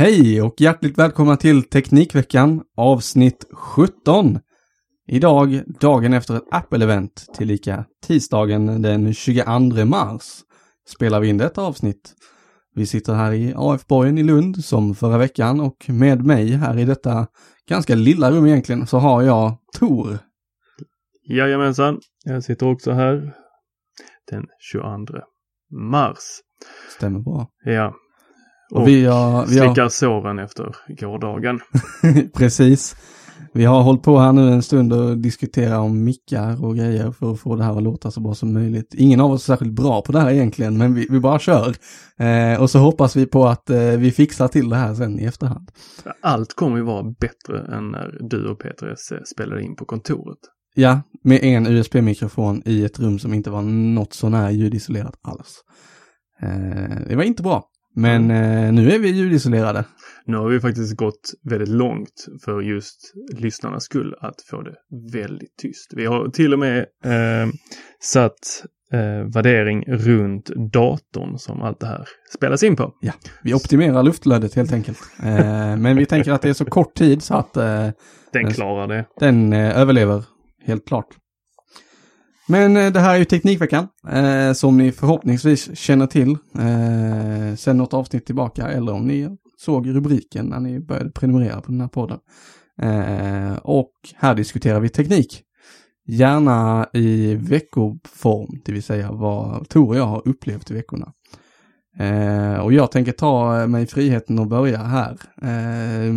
Hej och hjärtligt välkomna till Teknikveckan avsnitt 17. Idag, dagen efter ett Apple-event, tillika tisdagen den 22 mars, spelar vi in detta avsnitt. Vi sitter här i AF-borgen i Lund som förra veckan och med mig här i detta ganska lilla rum egentligen så har jag Tor. Jajamensan, jag sitter också här den 22 mars. Stämmer bra. Ja. Och vi har- vi har- slickar såren efter gårdagen. Precis. Vi har hållit på här nu en stund och diskuterat om mickar och grejer för att få det här att låta så bra som möjligt. Ingen av oss är särskilt bra på det här egentligen, men vi, vi bara kör. Eh, och så hoppas vi på att eh, vi fixar till det här sen i efterhand. Allt kommer ju vara bättre än när du och Peter S spelade in på kontoret. Ja, med en USB-mikrofon i ett rum som inte var något sånär ljudisolerat alls. Eh, det var inte bra, men eh, nu är vi ljudisolerade. Nu har vi faktiskt gått väldigt långt för just lyssnarnas skull att få det väldigt tyst. Vi har till och med eh, satt eh, värdering runt datorn som allt det här spelas in på. Ja, vi optimerar luftflödet helt enkelt. Eh, men vi tänker att det är så kort tid så att eh, Den klarar det. den eh, överlever helt klart. Men eh, det här är ju Teknikveckan eh, som ni förhoppningsvis känner till eh, sen något avsnitt tillbaka eller om ni såg rubriken när ni började prenumerera på den här podden. Eh, och här diskuterar vi teknik. Gärna i veckoform, det vill säga vad Tor och jag har upplevt i veckorna. Eh, och jag tänker ta mig friheten att börja här. Eh,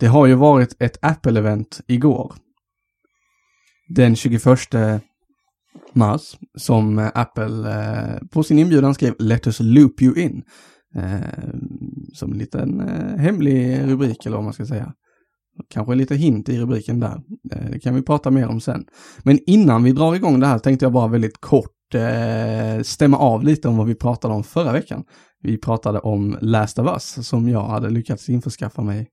det har ju varit ett Apple-event igår. Den 21 mars som eh, Apple eh, på sin inbjudan skrev Let us loop you in. Eh, som en liten eh, hemlig rubrik eller vad man ska säga. Kanske lite hint i rubriken där. Eh, det kan vi prata mer om sen. Men innan vi drar igång det här tänkte jag bara väldigt kort eh, stämma av lite om vad vi pratade om förra veckan. Vi pratade om Last of Us som jag hade lyckats införskaffa mig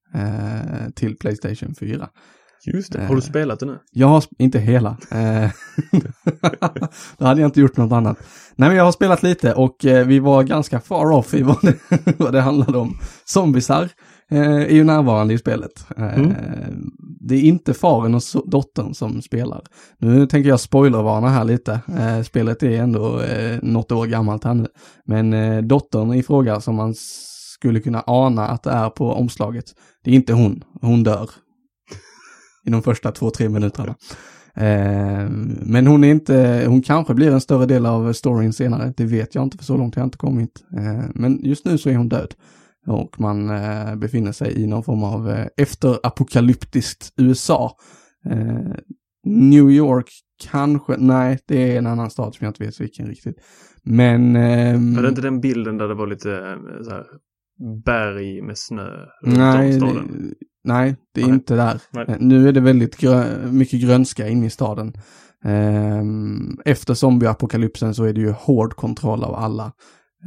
till Playstation 4. Just det. Har du spelat det nu? Jag har, inte hela. Eh, Då hade jag inte gjort något annat. Nej men jag har spelat lite och eh, vi var ganska far off i vad det, vad det handlade om. Zombisar eh, är ju närvarande i spelet. Eh, Det är inte faren och dottern som spelar. Nu tänker jag spoilervarna här lite. Eh, spelet är ändå eh, något år gammalt här nu. Men eh, dottern i fråga som man skulle kunna ana att det är på omslaget, det är inte hon. Hon dör i de första två, tre minuterna. Eh, men hon är inte, hon kanske blir en större del av storyn senare, det vet jag inte för så långt har jag inte kommit. Eh, men just nu så är hon död. Och man eh, befinner sig i någon form av eh, efterapokalyptiskt USA. New York kanske, nej det är en annan stad som jag inte vet vilken riktigt. Men... ehm, Var det inte den bilden där det var lite så här, berg med snö runt Nej, om det, staden? Nej, det är Nej. inte där. Nej. Eh, Nu är det väldigt grö mycket grönska inne i staden. Ehm, Efter zombieapokalypsen så är det ju hård kontroll av alla.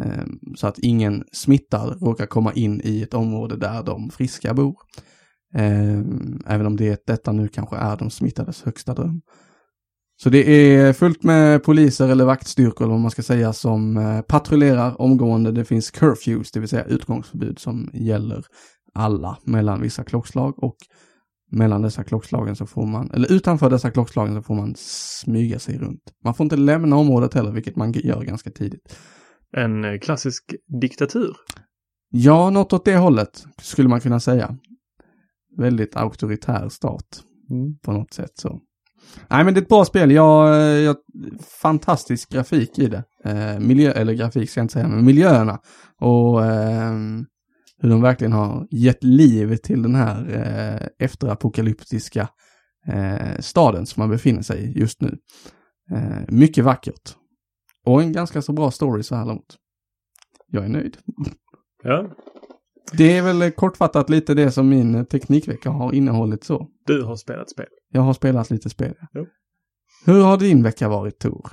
Ehm, Så att ingen smittad råkar komma in i ett område där de friska bor. Ehm, Även om det, detta nu kanske är de smittades högsta dröm. Så det är fullt med poliser eller vaktstyrkor eller vad man ska säga som eh, patrullerar omgående. Det finns curfews, det vill säga utgångsförbud som gäller alla mellan vissa klockslag och mellan dessa klockslagen så får man, eller utanför dessa klockslagen så får man smyga sig runt. Man får inte lämna området heller, vilket man gör ganska tidigt. En eh, klassisk diktatur. Ja, något åt det hållet skulle man kunna säga. Väldigt auktoritär stat på något sätt så. Nej men det är ett bra spel. Jag, jag, fantastisk grafik i det. Eh, miljö, eller grafik ska jag inte säga, men miljöerna. Och ehm, hur de verkligen har gett liv till den här eh, efterapokalyptiska eh, staden som man befinner sig i just nu. Eh, mycket vackert. Och en ganska så bra story så här långt. Jag är nöjd. Ja, Det är väl kortfattat lite det som min teknikvecka har innehållit så. du har spelat spel. Jag har spelat lite spel. Jo. Hur har din vecka varit Tor?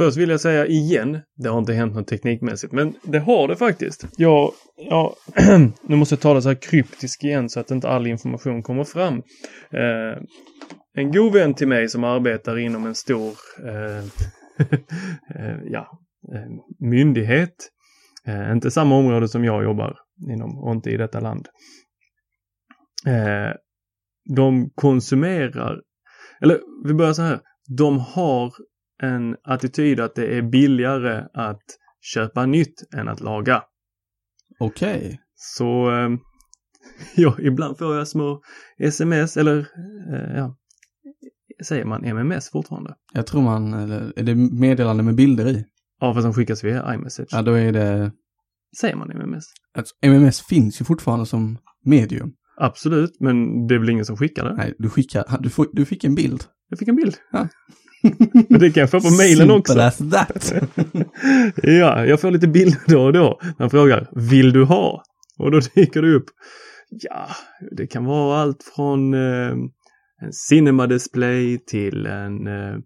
Först vill jag säga igen, det har inte hänt något teknikmässigt, men det har det faktiskt. Jag, ja, nu måste jag tala så här kryptiskt igen så att inte all information kommer fram. Eh, en god vän till mig som arbetar inom en stor eh, eh ja, eh, myndighet, eh, inte samma område som jag jobbar inom och inte i detta land. Eh, de konsumerar, eller vi börjar så här, de har en attityd att det är billigare att köpa nytt än att laga. Okej. Så eh, ja, ibland får jag små sms eller eh, ja, säger man MMS fortfarande? Jag tror man, eller är det meddelande med bilder i? Ja, fast de skickas via iMessage. Ja, då är det, Säger man MMS? alltså, MMS finns ju fortfarande som medium. Absolut, men det är väl ingen som skickar det? Nej, du skickar, du, får, du fick en bild. Jag fick en bild. Ja. Men det kan jag få på mejlen också. Simple as that. Ja, jag får lite bilder då och då. Man frågar, vill du ha? Och då dyker det upp. Ja, det kan vara allt från eh, en cinema display till en eh,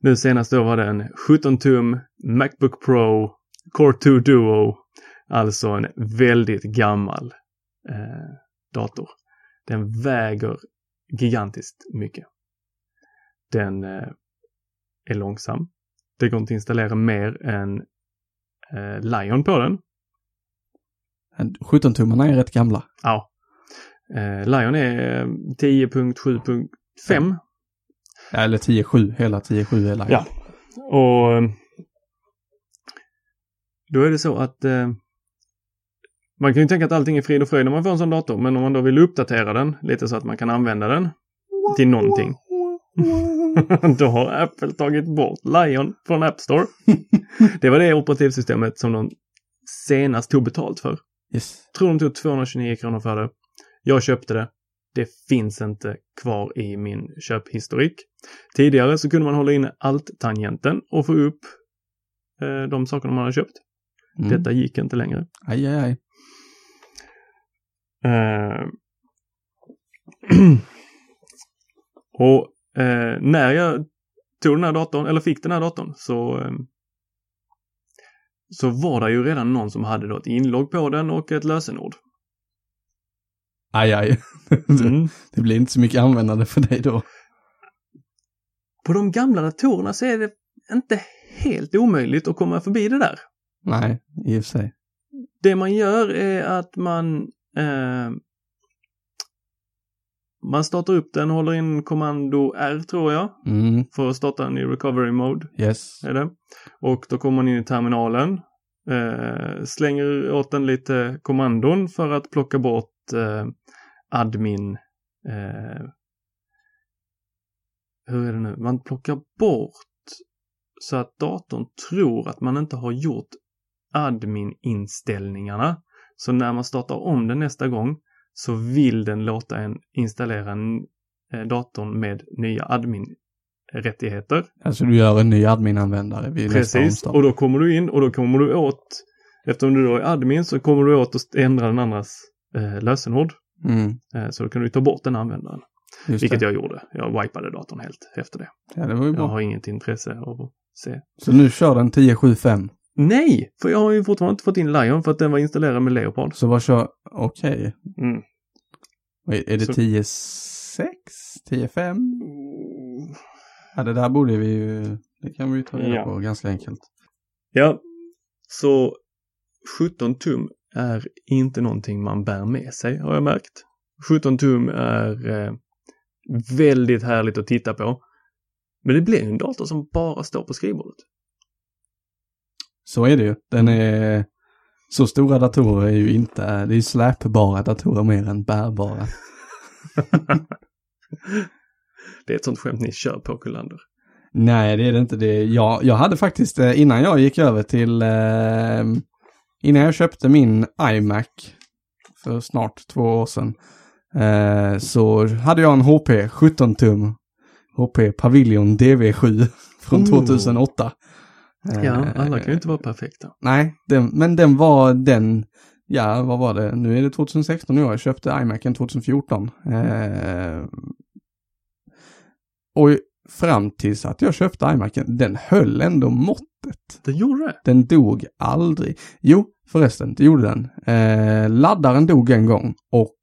nu senast då var det en 17 tum Macbook Pro Core 2 Duo. Alltså en väldigt gammal eh, dator. Den väger gigantiskt mycket. Den eh, är långsam. Det går inte att installera mer än eh, Lion på den. 17-tummarna är rätt gamla. Ja. Eh, Lion är eh, 10.7.5. Ja, eller 10-7, hela 10-7 är live. Ja. Och då är det så att man kan ju tänka att allting är frid och fröjd när man får en sån dator. Men om man då vill uppdatera den lite så att man kan använda den till någonting. då har Apple tagit bort Lion från App Store. det var det operativsystemet som de senast tog betalt för. Yes. tror de tog 229 kronor för det. Jag köpte det. Det finns inte kvar i min köphistorik. Tidigare så kunde man hålla inne alt-tangenten och få upp eh, de sakerna man hade köpt. Mm. Detta gick inte längre. Aj, aj, aj. Eh, och eh, när jag tog den här datorn, eller fick den här datorn, så eh, så var det ju redan någon som hade då ett inlogg på den och ett lösenord. Aj, aj. Mm. Det blir inte så mycket användande för dig då. På de gamla datorerna så är det inte helt omöjligt att komma förbi det där. Nej, i och för sig. Det man gör är att man eh, man startar upp den, håller in kommando R tror jag, Mm, för att starta den i recovery mode. yes. Är det. Och då kommer man in i terminalen, eh, slänger åt den lite kommandon för att plocka bort eh, admin eh, hur är det nu, man plockar bort så att datorn tror att man inte har gjort admin-inställningarna. Så när man startar om den nästa gång så vill den låta en installera en, eh, datorn med nya admin-rättigheter. Alltså du gör en ny admin-användare vid Precis, och då kommer du in och då kommer du åt, eftersom du då är admin så kommer du åt att ändra den andras eh, lösenord. Mm, Eh, så då kan du ta bort den användaren. just Vilket det. jag gjorde. Jag wipade datorn helt efter det. Ja, det var ju Jag bra. har inget intresse av att se. Så nu kör den 10.7.5. Nej! För jag har ju fortfarande inte fått in Lion för att den var installerad med Leopard. Så vad kör, okej. Mm. Är är det Så- 10.6? 10.5? Ja, det där borde vi ju, det kan vi ju ta reda Ja. på ganska enkelt. Ja, så 17 tum är inte någonting man bär med sig har jag märkt. 17 tum är eh, väldigt härligt att titta på. Men det blir en dator som bara står på skrivbordet. Så är det ju. Den är, så stora datorer är ju inte, det är släpbara datorer mer än bärbara. Det är ett sånt skämt ni kör på Kullander. Nej, det är det inte. Det, jag, jag hade faktiskt, eh, innan jag gick över till, eh, innan jag köpte min iMac för snart två år sedan, eh, så hade jag en HP 17 tum, HP Pavilion DV7 från Oh. 2008. Ja, Eh, alla kan ju inte vara perfekta. Nej, den, men den var den, ja vad var det, nu är det 2016 nu, jag köpte iMacen 2014. Eh, och fram tills att jag köpte iMacen, den höll ändå måttet. Det gjorde det. Den dog aldrig. Jo, förresten, det gjorde den. Eh, laddaren dog en gång och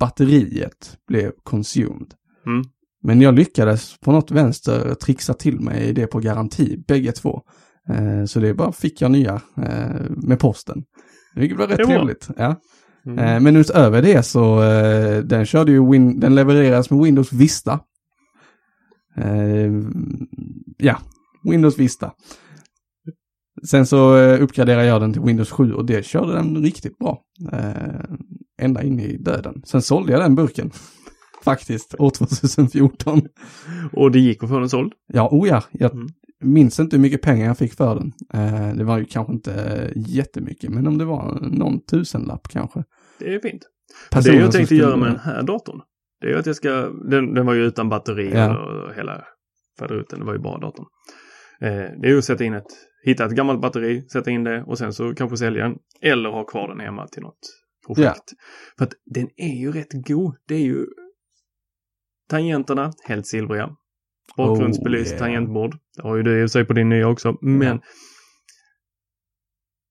batteriet blev consumed. Mm. Men jag lyckades på något vänster trixa till mig det på garanti, bägge två. Eh, så det bara fick jag nya eh, med posten. Vilket var rätt Det var trevligt. Ja. Mm. Eh, men utöver det så den körde ju Win den levereras med Windows Vista. Ja, Windows Vista. Sen så uppgraderade jag den till Windows 7 och det körde den riktigt bra. Ända in i döden. Sen sålde jag den burken. Faktiskt, år 2014. Och det gick att få den såld. Ja, oh ja. Jag Mm. minns inte hur mycket pengar jag fick för den. Eh, det var ju kanske inte jättemycket, men om det var någon tusenlapp kanske. Det är fint. Personen det jag tänkte skulle- göra med den här datorn, det är att jag ska, den, den var ju utan batteri Ja. och hela faderuten, det var ju bara datorn. Eh, det är ju att sätta in ett, hitta ett gammalt batteri, sätta in det och sen så kanske sälja den. Eller ha kvar den hemma till något projekt. För att den är ju rätt god. Det är ju tangenterna, helt silvriga. Bakgrundsbelyst Oh, yeah. tangentbord. Det har ju du i och sig på din nya också. Men Ja.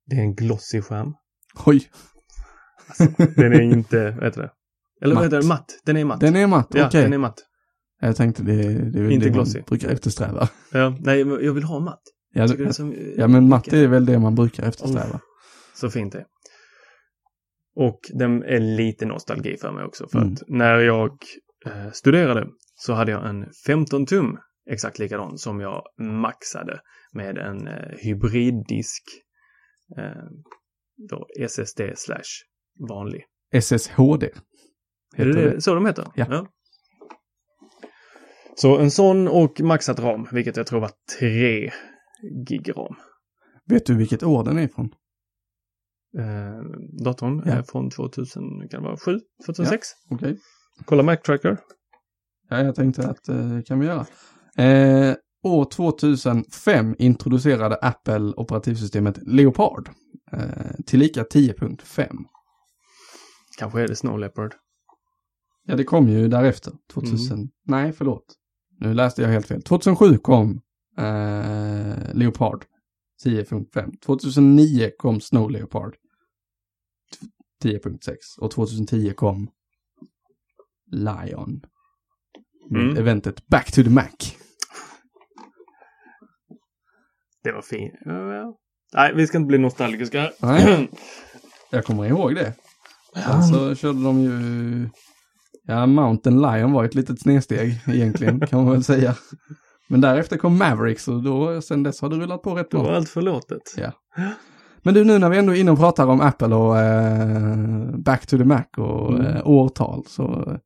det är en glossy skärm. Oj, Den är inte, vad heter det? Eller vad Matt. heter det? Matt. Den är matt. den är matt, Ja, okej. den är matt. Jag tänkte det, det är väl Inte det glossy. man brukar eftersträva. Ja, nej, jag vill ha matt. Ja, det så, ja men matt är väl det man brukar eftersträva. Så fint det är. Och den är lite nostalgi för mig också. För Mm. att när jag eh, studerade så hade jag en 15 tum exakt likadan som jag maxade med en eh, hybriddisk. Eh, då SSD slash vanlig. SSHD. Är det, heter det så de heter? Ja. Så en sån och maxat ram, vilket jag tror var 3 gig ram. Vet du vilket år den är ifrån? Eh, datorn Ja. är från 2000, kan det vara 7, 2006. Okej. Kolla Mac Tracker. Ja, jag tänkte att eh, det kan vi göra. Eh, år 2005 introducerade Apple operativsystemet Leopard. Eh, tillika 10.5. Kanske är det Snow Leopard. Ja, det kom ju därefter. 2000. Mm. Nej, förlåt. Nu läste jag helt fel. 2007 kom eh, Leopard 10.5. 2009 kom Snow Leopard 10.6. Och 2010 kom Lion. Mm. eventet Back to the Mac. Det var fint. Nej, vi ska inte bli nostalgiska. Nej. Jag kommer ihåg det. Sen så körde de ju... Ja, Mountain Lion var ett litet snedsteg egentligen, kan man väl säga. Men därefter kom Mavericks och då, sen dess har det rullat på rätt Då var bra. allt förlåtet. Ja. Men du, nu när vi ändå är inne och pratar om Apple och eh, Back to the Mac och Mm. eh, årtal så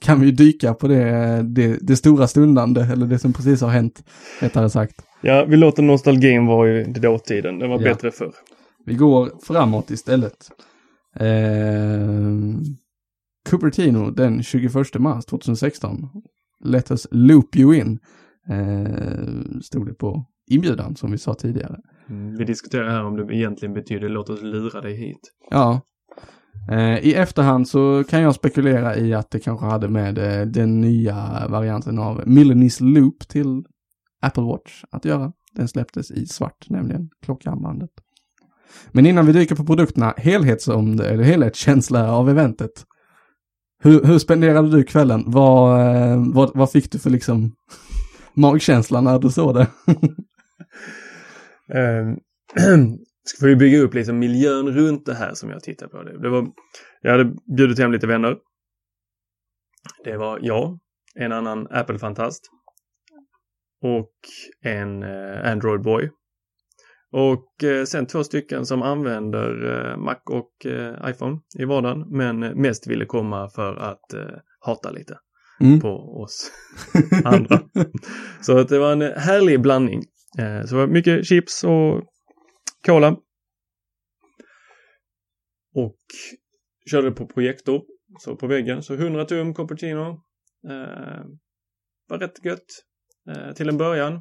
kan vi dyka på det, det, det stora stundande, eller det som precis har hänt, rättare sagt. Ja, vi låter nostalgin vara i dåtiden. Den var Ja. bättre förr. Vi går framåt istället. Eh, Cupertino den 21 mars 2016. Let us loop you in. Eh, stod det på inbjudan som vi sa tidigare. Mm, vi diskuterar här om det egentligen betyder låt oss lura dig hit. Ja. Eh, I efterhand så kan jag spekulera i att det kanske hade med eh, den nya varianten av Milanese Loop till Apple Watch att göra. Den släpptes i svart, nämligen klockarmbandet. Men innan vi dyker på produkterna, helhetsom, eller helhetskänsla av eventet. Hur, hur spenderade du kvällen? Vad, eh, vad, vad fick du för liksom magkänsla när du såg det? Ehm, ska får vi bygga upp liksom miljön runt det här som jag tittar på. Det, var, jag hade bjudit hem lite vänner. Det var jag, en annan Apple-fantast och en eh, Android-boy. Och eh, sen två stycken som använder eh, Mac och iPhone i vardagen men mest ville komma för att hata lite Mm. på oss andra. Så att det var en härlig blandning. Så det var mycket chips och cola. Och körde på projektor. Så på väggen. Så 100 tum Cupertino. Eh, var rätt gött. Eh, till en början.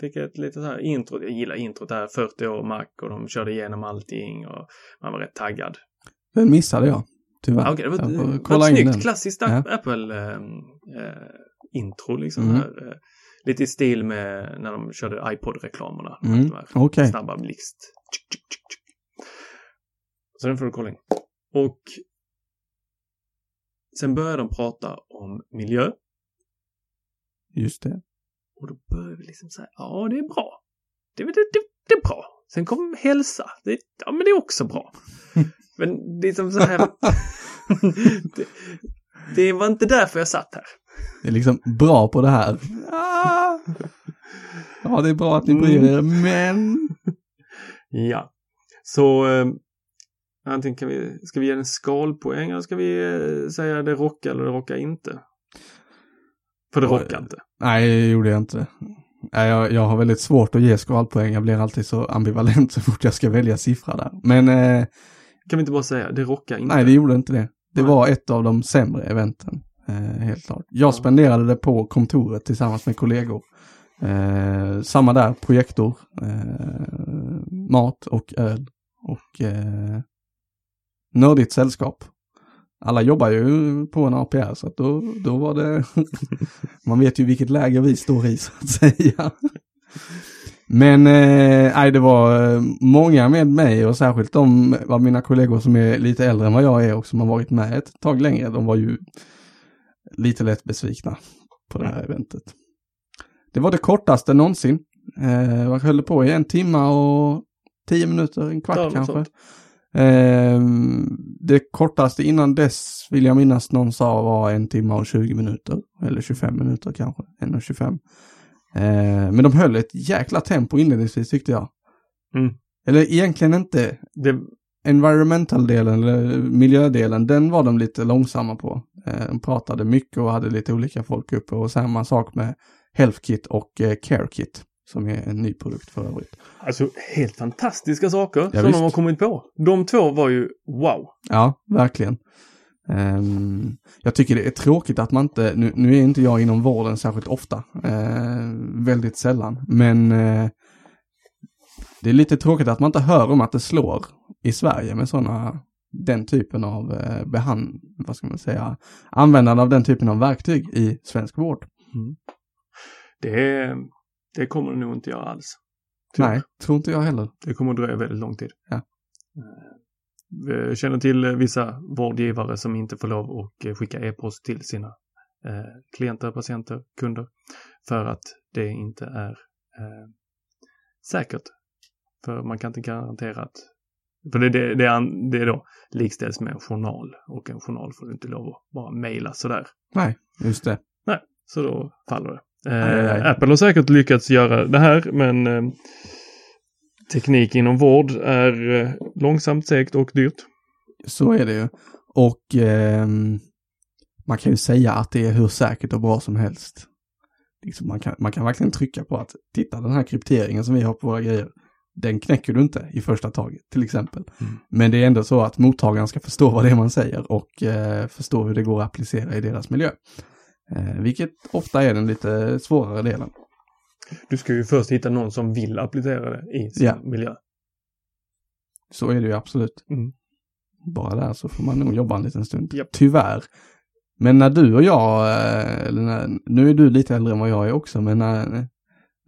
Fick ett litet så här intro. Jag gillar introt här. 40 år Mac och de körde igenom allting och man var rätt taggad. Den missade jag, tyvärr. Ja, Okej, det var, Jag ett- det var snyggt den. klassiskt Ja. Apple-intro liksom. Mm. Här, eh, lite i stil med när de körde iPod-reklamerna. Mm, okej. Snabba blixt. Så den får du kolla in. Och sen började de prata om miljö. Just det. Och då började vi liksom säga, ja det är bra. Det, det, det, det är bra. Sen kom hälsa. Det, ja men det är också bra. men det är som så här. det, det var inte därför jag satt här. Det är liksom bra på det här. Ah! Ja, det är bra att ni bryr er, men... Ja. Så eh, antingen kan vi, ska vi ge en skalpoäng eller ska vi eh, säga det rockar eller det rockar inte? För det rockar inte. Nej, det gjorde jag inte. Nej, jag, jag har väldigt svårt att ge skalpoäng. Jag blir alltid så ambivalent så fort jag ska välja siffra där. Men eh, Kan vi inte bara säga det rockar inte? nej, det gjorde inte det. Det Nej. var ett av de sämre eventen. Eh, helt klart. Jag Ja. spenderade det på kontoret tillsammans med kollegor. Eh, samma där, projektor, eh, mat och öl och eh, nördigt sällskap. Alla jobbar ju på en APR så att då, då var det, man vet ju vilket läge vi står i så att säga. Men eh, det var eh, många med mig och särskilt de av mina kollegor som är lite äldre än vad jag är och som har varit med ett tag längre. De var ju lite lätt besvikna på det här eventet. Det var det kortaste någonsin. Eh, vad höll på i? En timma och tio minuter, en kvart Ja, kanske. Eh, det kortaste innan dess vill jag minnas någon sa var en timme och 20 minuter. Eller 25 minuter kanske. En och 25. Eh, men de höll ett jäkla tempo inledningsvis tyckte jag. Mm. Eller egentligen inte. Det, Environmental-delen, eller miljödelen, den var de lite långsamma på. Eh, de pratade mycket och hade lite olika folk uppe. Och samma sak med HealthKit och eh, CareKit. Som är en ny produkt för övrigt. alltså helt fantastiska saker Ja, som visst. de har kommit på. De två var ju wow. Ja, verkligen. Ehm, jag tycker det är tråkigt att man inte, nu, nu är inte jag inom vården särskilt ofta, eh, väldigt sällan, men eh, det är lite tråkigt att man inte hör om att det slår i Sverige med sådana, den typen av eh, behand, vad ska man säga, användande av den typen av verktyg i svensk vård. Det, det kommer nog inte göra alls. Tyvärr. Nej, tror inte jag heller. Det kommer att dröja väldigt lång tid. Ja. Eh, Vi känner till eh, vissa vårdgivare som inte får lov att eh, skicka e-post till sina eh, klienter, patienter, kunder för att det inte är eh, säkert. För man kan inte garantera att för det, det, det, är, det är då likställs med en journal och en journal får du inte lov att bara mejla sådär. Nej, just det. Nej, så då faller det. Aj, aj, aj. Eh, Apple har säkert lyckats göra det här men eh, teknik inom vård är eh, långsamt, segt och dyrt. Så är det ju. Och ehm, man kan ju säga att det är hur säkert och bra som helst. Liksom man, kan, man kan verkligen trycka på att titta den här krypteringen som vi har på våra grejer, den knäcker du inte i första taget till exempel. Mm. Men det är ändå så att mottagaren ska förstå vad det är man säger och eh, förstå hur det går att applicera i deras miljö. Eh, vilket ofta är den lite svårare delen. Du ska ju först hitta någon som vill applicera det i sin Ja. miljö. Så är det ju absolut. Mm. Bara där så får man nog jobba en liten stund. Japp. Tyvärr. Men när du och jag, eh, när, nu är du lite äldre än vad jag är också, men när,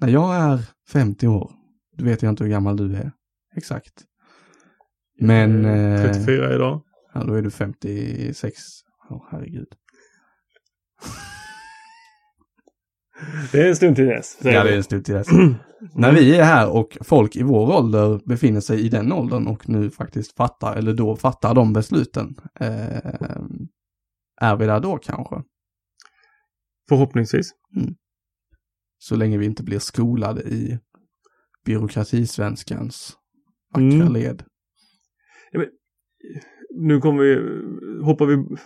när jag är 50 år, då vet jag inte hur gammal du är. Exakt. Men... Eh, eh, 34 idag. Ja, då är du 56. Åh, herregud. Det är en stund till dess. Ja, det är en stund till dess. När vi är här och folk i vår ålder befinner sig i den åldern och nu faktiskt fattar, eller då fattar de besluten. Eh, är vi där då kanske? Förhoppningsvis. Så länge vi inte blir skolade i byråkratisvenskans vackra Mm. led. Nu kommer vi, hoppar vi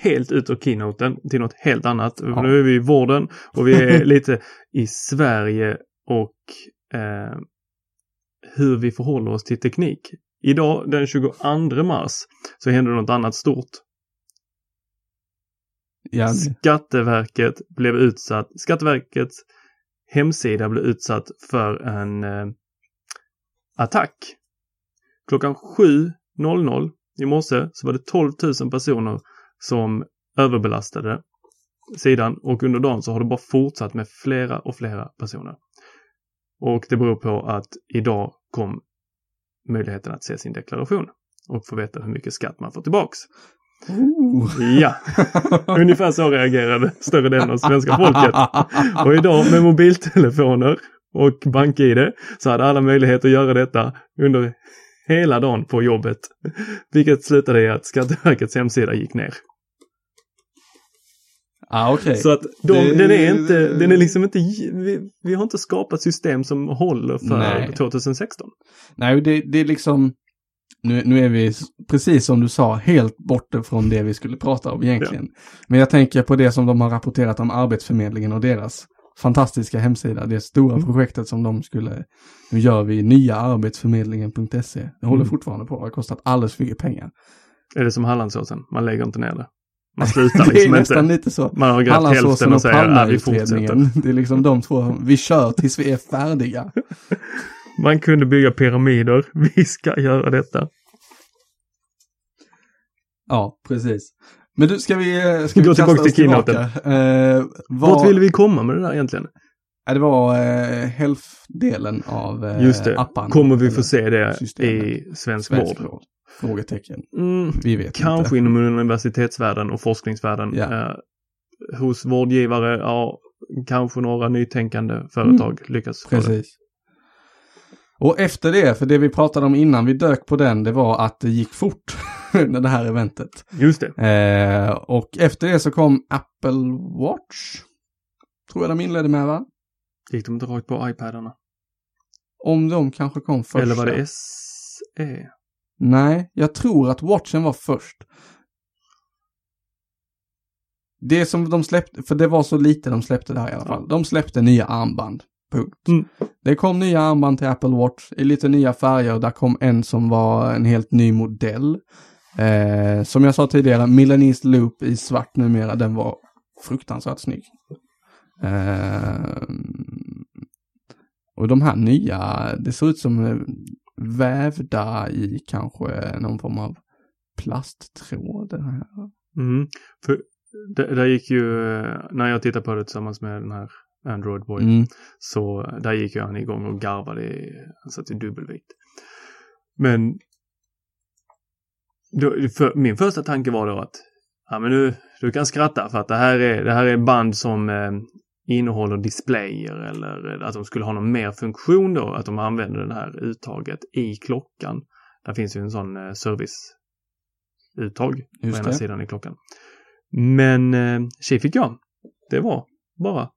helt ut ur keynoten till något helt annat. Ja. Nu är vi i vården och vi är lite i Sverige och eh, hur vi förhåller oss till teknik. Idag den 22 mars så hände något annat stort. Ja, Skatteverket blev utsatt, Skatteverkets hemsida blev utsatt för en eh, attack. Klockan 7.00 i morse så var det 12 000 personer som överbelastade sidan och under dagen så har det bara fortsatt med flera och flera personer. Och det beror på att idag kom möjligheten att se sin deklaration och få veta hur mycket skatt man får tillbaks. Oh. Ja, ungefär så reagerade större delen av svenska folket. Och idag med mobiltelefoner och bank-id så hade alla möjlighet att göra detta under hela dagen på jobbet. Vilket slutade i att Skatteverkets hemsida gick ner. ah, okej. Så att de, Det- den är inte, den är liksom inte, vi, vi har inte skapat system som håller för Nej. 2016. Nej, det, det är liksom, nu, nu är vi, precis som du sa, helt borta från det vi skulle prata om egentligen. Men jag tänker på det som de har rapporterat om Arbetsförmedlingen och deras fantastiska hemsida, det stora Mm. projektet som de skulle, nu gör vi nya arbetsförmedlingen.se. Det håller Mm. fortfarande på, det har kostat alldeles för mycket pengar. Är det som Hallandsåsen? Man lägger inte ner det. Man slutar det är liksom nästan inte. lite så. Man har grävt hälften Hallandsåsen och och säger att vi fortsätter. Det är liksom de två, vi kör tills vi är färdiga. Man kunde bygga pyramider. Vi ska göra detta. Ja, precis. Men du, ska vi, eh, ska Gå tillbaka till keynoten. Eh, vad- Vart ville vi komma med det där egentligen? Ja, det var eh, health-delen av eh, Just det. appan. Kommer vi få se det systemet. i svensk svensk vård? vård? Frågetecken. Mm, Vi vet kanske inte. inom universitetsvärlden och forskningsvärlden. Ja. Eh, hos vårdgivare, ja, kanske några nytänkande företag lyckas. Mm. Precis. Och efter det, för det vi pratade om innan vi dök på den, det var att det gick fort under det här eventet. Just det. Eh, och efter det så kom Apple Watch. Tror jag de inledde med va? Gick de inte rakt på iPadarna? Om de kanske kom först. Eller var det SE? Nej, jag tror att Watchen var först. Det som de släppte, för det var så lite de släppte där i alla fall. De släppte nya armband. Punkt. Mm. Det kom nya armband till Apple Watch i lite nya färger. Där kom en som var en helt ny modell. Eh, som jag sa tidigare, Milanese Loop i svart numera, den var fruktansvärt snygg. Eh, och de här nya, det ser ut som eh, vävda i kanske någon form av plasttråd. här. Mm. För det, där gick ju, eh, när jag tittade på det tillsammans med den här Android Boy, Mm. så där gick han igång och garvade, i- han satt i dubbelvikt. Men då, för, min första tanke var då att ja, men du, du kan skratta för att det här är, det här är band som eh, innehåller displayer eller att de skulle ha någon mer funktion då, att de använder det här uttaget i klockan. Där finns ju en sån eh, serviceuttag på ena sidan i klockan. Men eh, tji fick jag. Det var bara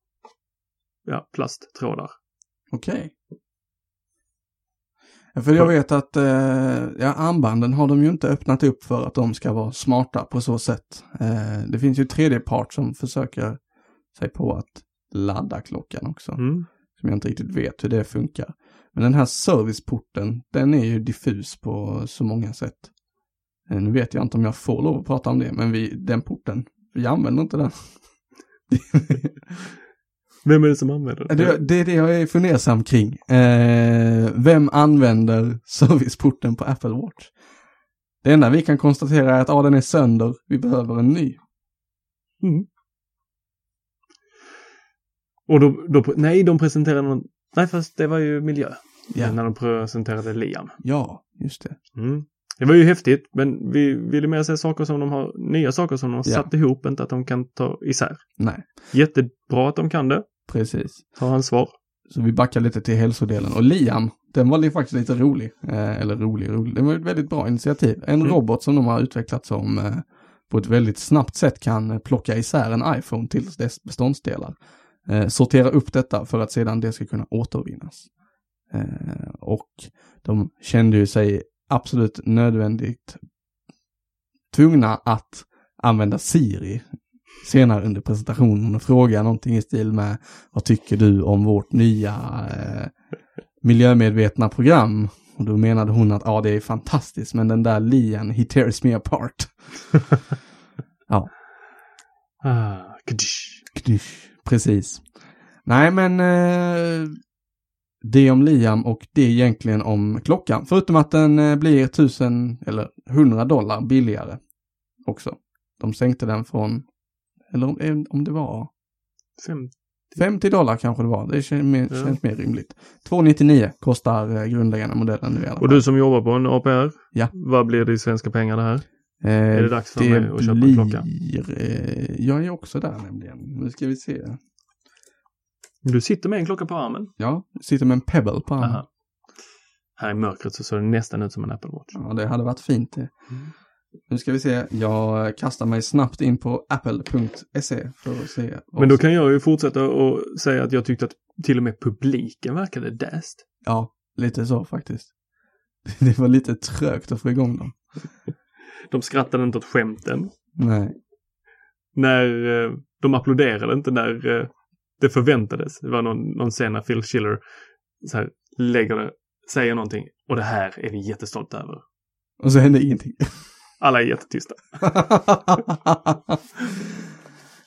ja, plasttrådar. Okej. Ja, För jag vet att eh, ja, armbanden har de ju inte öppnat upp för att de ska vara smarta på så sätt. Eh, det finns ju tredje part som försöker sig på att ladda klockan också. Mm. Som jag inte riktigt vet hur det funkar. Men den här serviceporten, den är ju diffus på så många sätt. Eh, nu vet jag inte om jag får lov att prata om det, men vi, den porten, vi använder inte den. Vem är det som använder Det, det är det jag är fundersam kring. Eh, vem använder serviceporten på Apple Watch? Det enda vi kan konstatera är att ja, den är sönder, vi behöver en ny. Mm. Och då, då, nej, de presenterade någon, nej fast det var ju miljö. Ja. När de presenterade Liam. Ja, just det. Mm. Det var ju häftigt, men vi ville mer se saker som de har, nya saker som de har Ja. satt ihop, inte att de kan ta isär. Nej, Jättebra att de kan det, precis. ta ansvar. Så vi backar lite till hälsodelen. Och Liam, den var faktiskt lite rolig. Eh, eller rolig, rolig. Det var ett väldigt bra initiativ. En Mm. robot som de har utvecklat som eh, på ett väldigt snabbt sätt kan eh, plocka isär en iPhone till dess beståndsdelar. Eh, sortera upp detta för att sedan det ska kunna återvinnas. Eh, och de kände ju sig absolut nödvändigt tvungna att använda Siri senare under presentationen och fråga någonting i stil med vad tycker du om vårt nya eh, miljömedvetna program? Och då menade hon att ja, det är fantastiskt, men den där Lian, he tears me apart. ja, Ah, kdish. precis. Nej, men eh, det om Liam och det egentligen om klockan. Förutom att den eh, blir tusen eller hundra dollar billigare också. De sänkte den från, eller om, om det var Fem. 50 dollar kanske det var. Det känns mer, Ja. känns mer rimligt. 299 kostar eh, grundläggande modellen nu i alla fall. Och du som jobbar på en APR, Ja. vad blir det i svenska pengar det här? eh, är det dags för det mig att köpa en blir, klocka? Eh, jag är också där nämligen. Nu ska vi se. Du sitter med en klocka på armen. Ja, sitter med en Pebble på armen. Aha. Här i mörkret så ser det nästan ut som en Apple Watch. Ja, det hade varit fint det. Mm. Nu ska vi se. Jag kastar mig snabbt in på apple.se för att se. Men då kan jag ju fortsätta och säga att jag tyckte att till och med publiken verkade däst. Ja, lite så faktiskt. Det var lite trögt att få igång dem. De skrattade inte åt skämten. Nej. När eh, de applåderade inte när eh, det förväntades. Det var någon, någon scen när Phil Schiller så här, lägger det, säger någonting och det här är vi jättestolta över. Och så hände ingenting. Alla är jättetysta.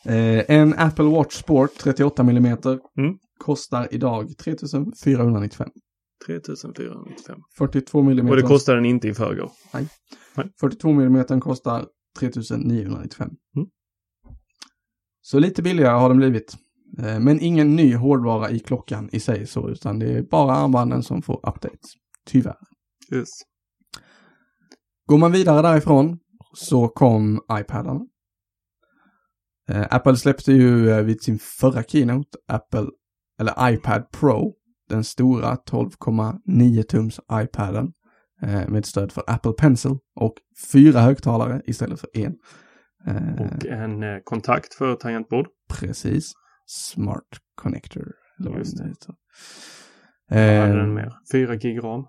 eh, en Apple Watch Sport 38 mm Mm. kostar idag 3495. 3495. 42 mm. Och det kostade den inte i förrgår. 42 mm kostar 3995. Mm. Så lite billigare har den blivit. Eh, men ingen ny hårdvara i klockan i sig så, utan det är bara armbanden som får updates. Tyvärr. Yes. Går man vidare därifrån så kom iPadarna. Eh, Apple släppte ju eh, vid sin förra keynote, Apple, eller iPad Pro, den stora 12,9 tums iPaden eh, med stöd för Apple Pencil och fyra högtalare istället för en. Och en kontakt för tangentbord. Precis. Smart Connector. Eller vad det heter. Vad hade den mer? 4 gig ram.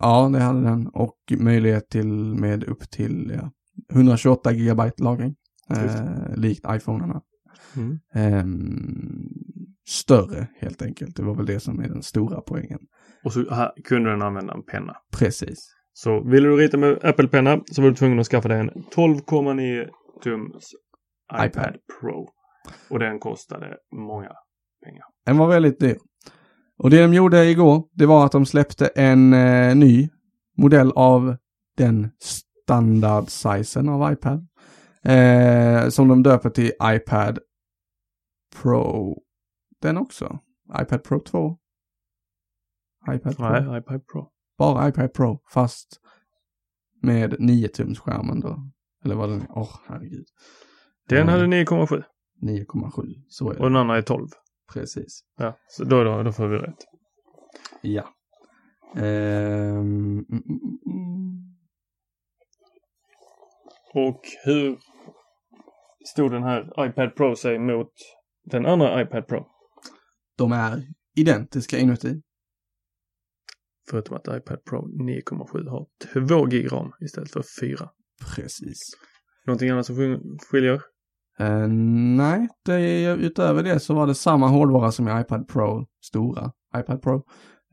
Ja, det hade den. Och möjlighet till med upp till ja, 128 gigabyte lagring. Eh, likt iPhonerna. Mm. Ehm, större helt enkelt. Det var väl det som är den stora poängen. Och så här kunde den använda en penna. Precis. Så ville du rita med Apple-penna så var du tvungen att skaffa dig en 12,9 tums iPad, iPad. Pro. Och den kostade många pengar. Den var väldigt dyr. Och det de gjorde igår, det var att de släppte en eh, ny modell av den standard-sizen av iPad. Eh, som de döper till iPad Pro. Den också. iPad Pro 2. iPad Pro. Nej, iPad Pro. Bara iPad Pro, fast med 9 tums skärmen då. Eller vad den är. Åh, herregud. Den hade 9,7 9,7. Så är och det. den andra är 12. Precis. Ja, så då, då, då får vi rätt. Ja. Ehm, mm, mm, mm. Och hur stod den här iPad Pro sig mot den andra iPad Pro? De är identiska inuti. Förutom att iPad Pro 9,7 har 2 gig ram istället för 4. Precis. Någonting annat som skil- skiljer? Eh, nej, det, utöver det så var det samma hårdvara som i iPad Pro, stora iPad Pro,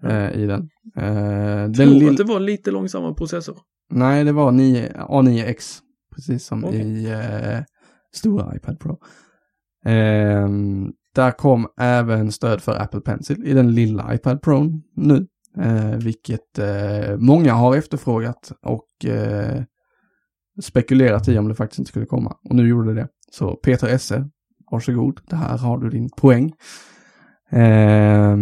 eh, i den. Den Tror lill- att det var lite långsammare processor. Nej, det var 9, A9X, precis som Okej. i eh, stora iPad Pro. Ehm, där kom även stöd för Apple Pencil i den lilla iPad Pro nu, vilket många har efterfrågat och spekulerat i om det faktiskt inte skulle komma. Och nu gjorde det det. Så Peter Esse, varsågod, det här har du din poäng. Eh,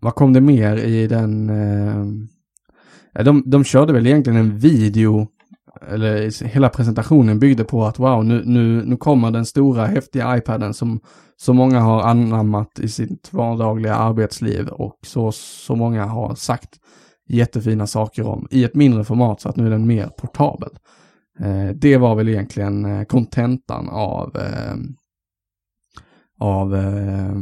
vad kom det mer i den? Eh, de, de körde väl egentligen en video, eller hela presentationen byggde på att wow, nu, nu, nu kommer den stora häftiga iPaden som så många har anammat i sitt vardagliga arbetsliv och så, så många har sagt jättefina saker om i ett mindre format så att nu är den mer portabel. Eh, det var väl egentligen eh, kontentan av eh, av eh,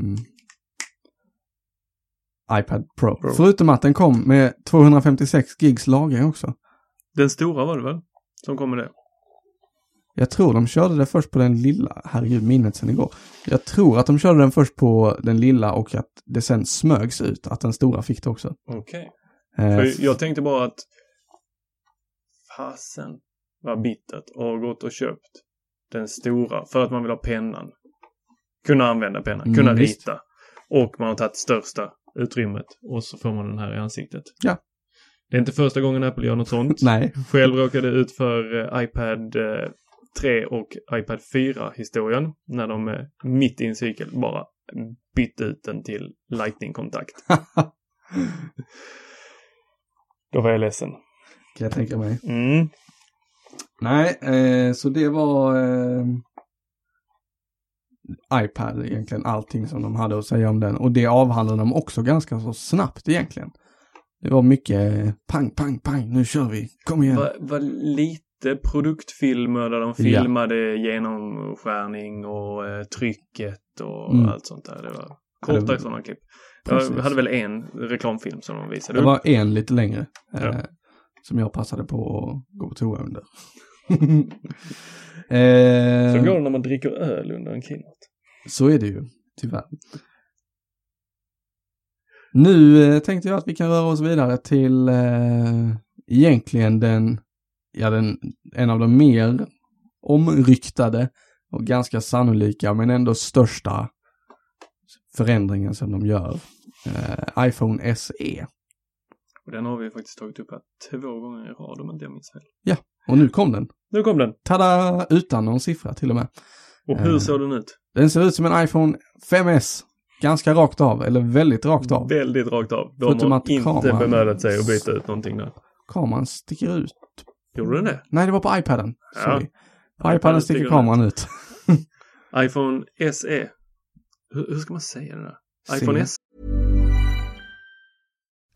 iPad Pro. Pro. Förutom att den kom med 256 gigs lagring också. Den stora var det väl? Som kom med det. Jag tror de körde det först på den lilla, herregud minnet sen igår. Jag tror att de körde den först på den lilla och att det sen smögs ut att den stora fick det också. Okej. Eh, För jag tänkte bara att fasen vad bittert och gått och köpt den stora för att man vill ha pennan. Kunna använda pennan, Mm, kunna visst. rita. Och man har tagit största utrymmet och så får man den här i ansiktet. Ja. Det är inte första gången Apple gör något sånt. Nej, Själv råkade ut för eh, iPad eh, 3 och iPad 4-historien när de eh, mitt i en cykel bara bytte ut den till Lightning-kontakt. Då var jag ledsen. kan jag tänka mig. Mm. Nej, eh, så det var eh, iPad egentligen, allting som de hade att säga om den. Och det avhandlade de också ganska så snabbt egentligen. Det var mycket eh, pang, pang, pang, nu kör vi, kom igen. Var, var lite produktfilmer där de Ja. filmade genomskärning och eh, trycket och Mm. allt sånt där. Det var Ja, det korta var- sådana klipp. Precis. Jag hade väl en reklamfilm som de visade Det upp. var en lite längre. Eh, Ja. Som jag passade på att gå på toa under. eh, Så går det när man dricker öl under en keynote. Så är det ju, tyvärr. Nu eh, tänkte jag att vi kan röra oss vidare till eh, egentligen den, ja den, en av de mer omryktade och ganska sannolika men ändå största förändringen som de gör. Eh, iPhone. SE. Och den har vi faktiskt tagit upp här två gånger i rad om inte jag minns fel. Och nu kom den. Nu kom den. Tada! Utan någon siffra till och med. Och hur Eh. såg den ut? Den ser ut som en iPhone 5S. Ganska rakt av, eller väldigt rakt av. Väldigt rakt av. De Förutom har att inte kameran- bemödat sig att byta ut någonting där. Kameran sticker ut. Gjorde den det? Nej, det var på iPaden. Ja. Sorry. På iPaden sticker kameran ut. iPhone SE. Hur, hur ska man säga det där? IPhone S?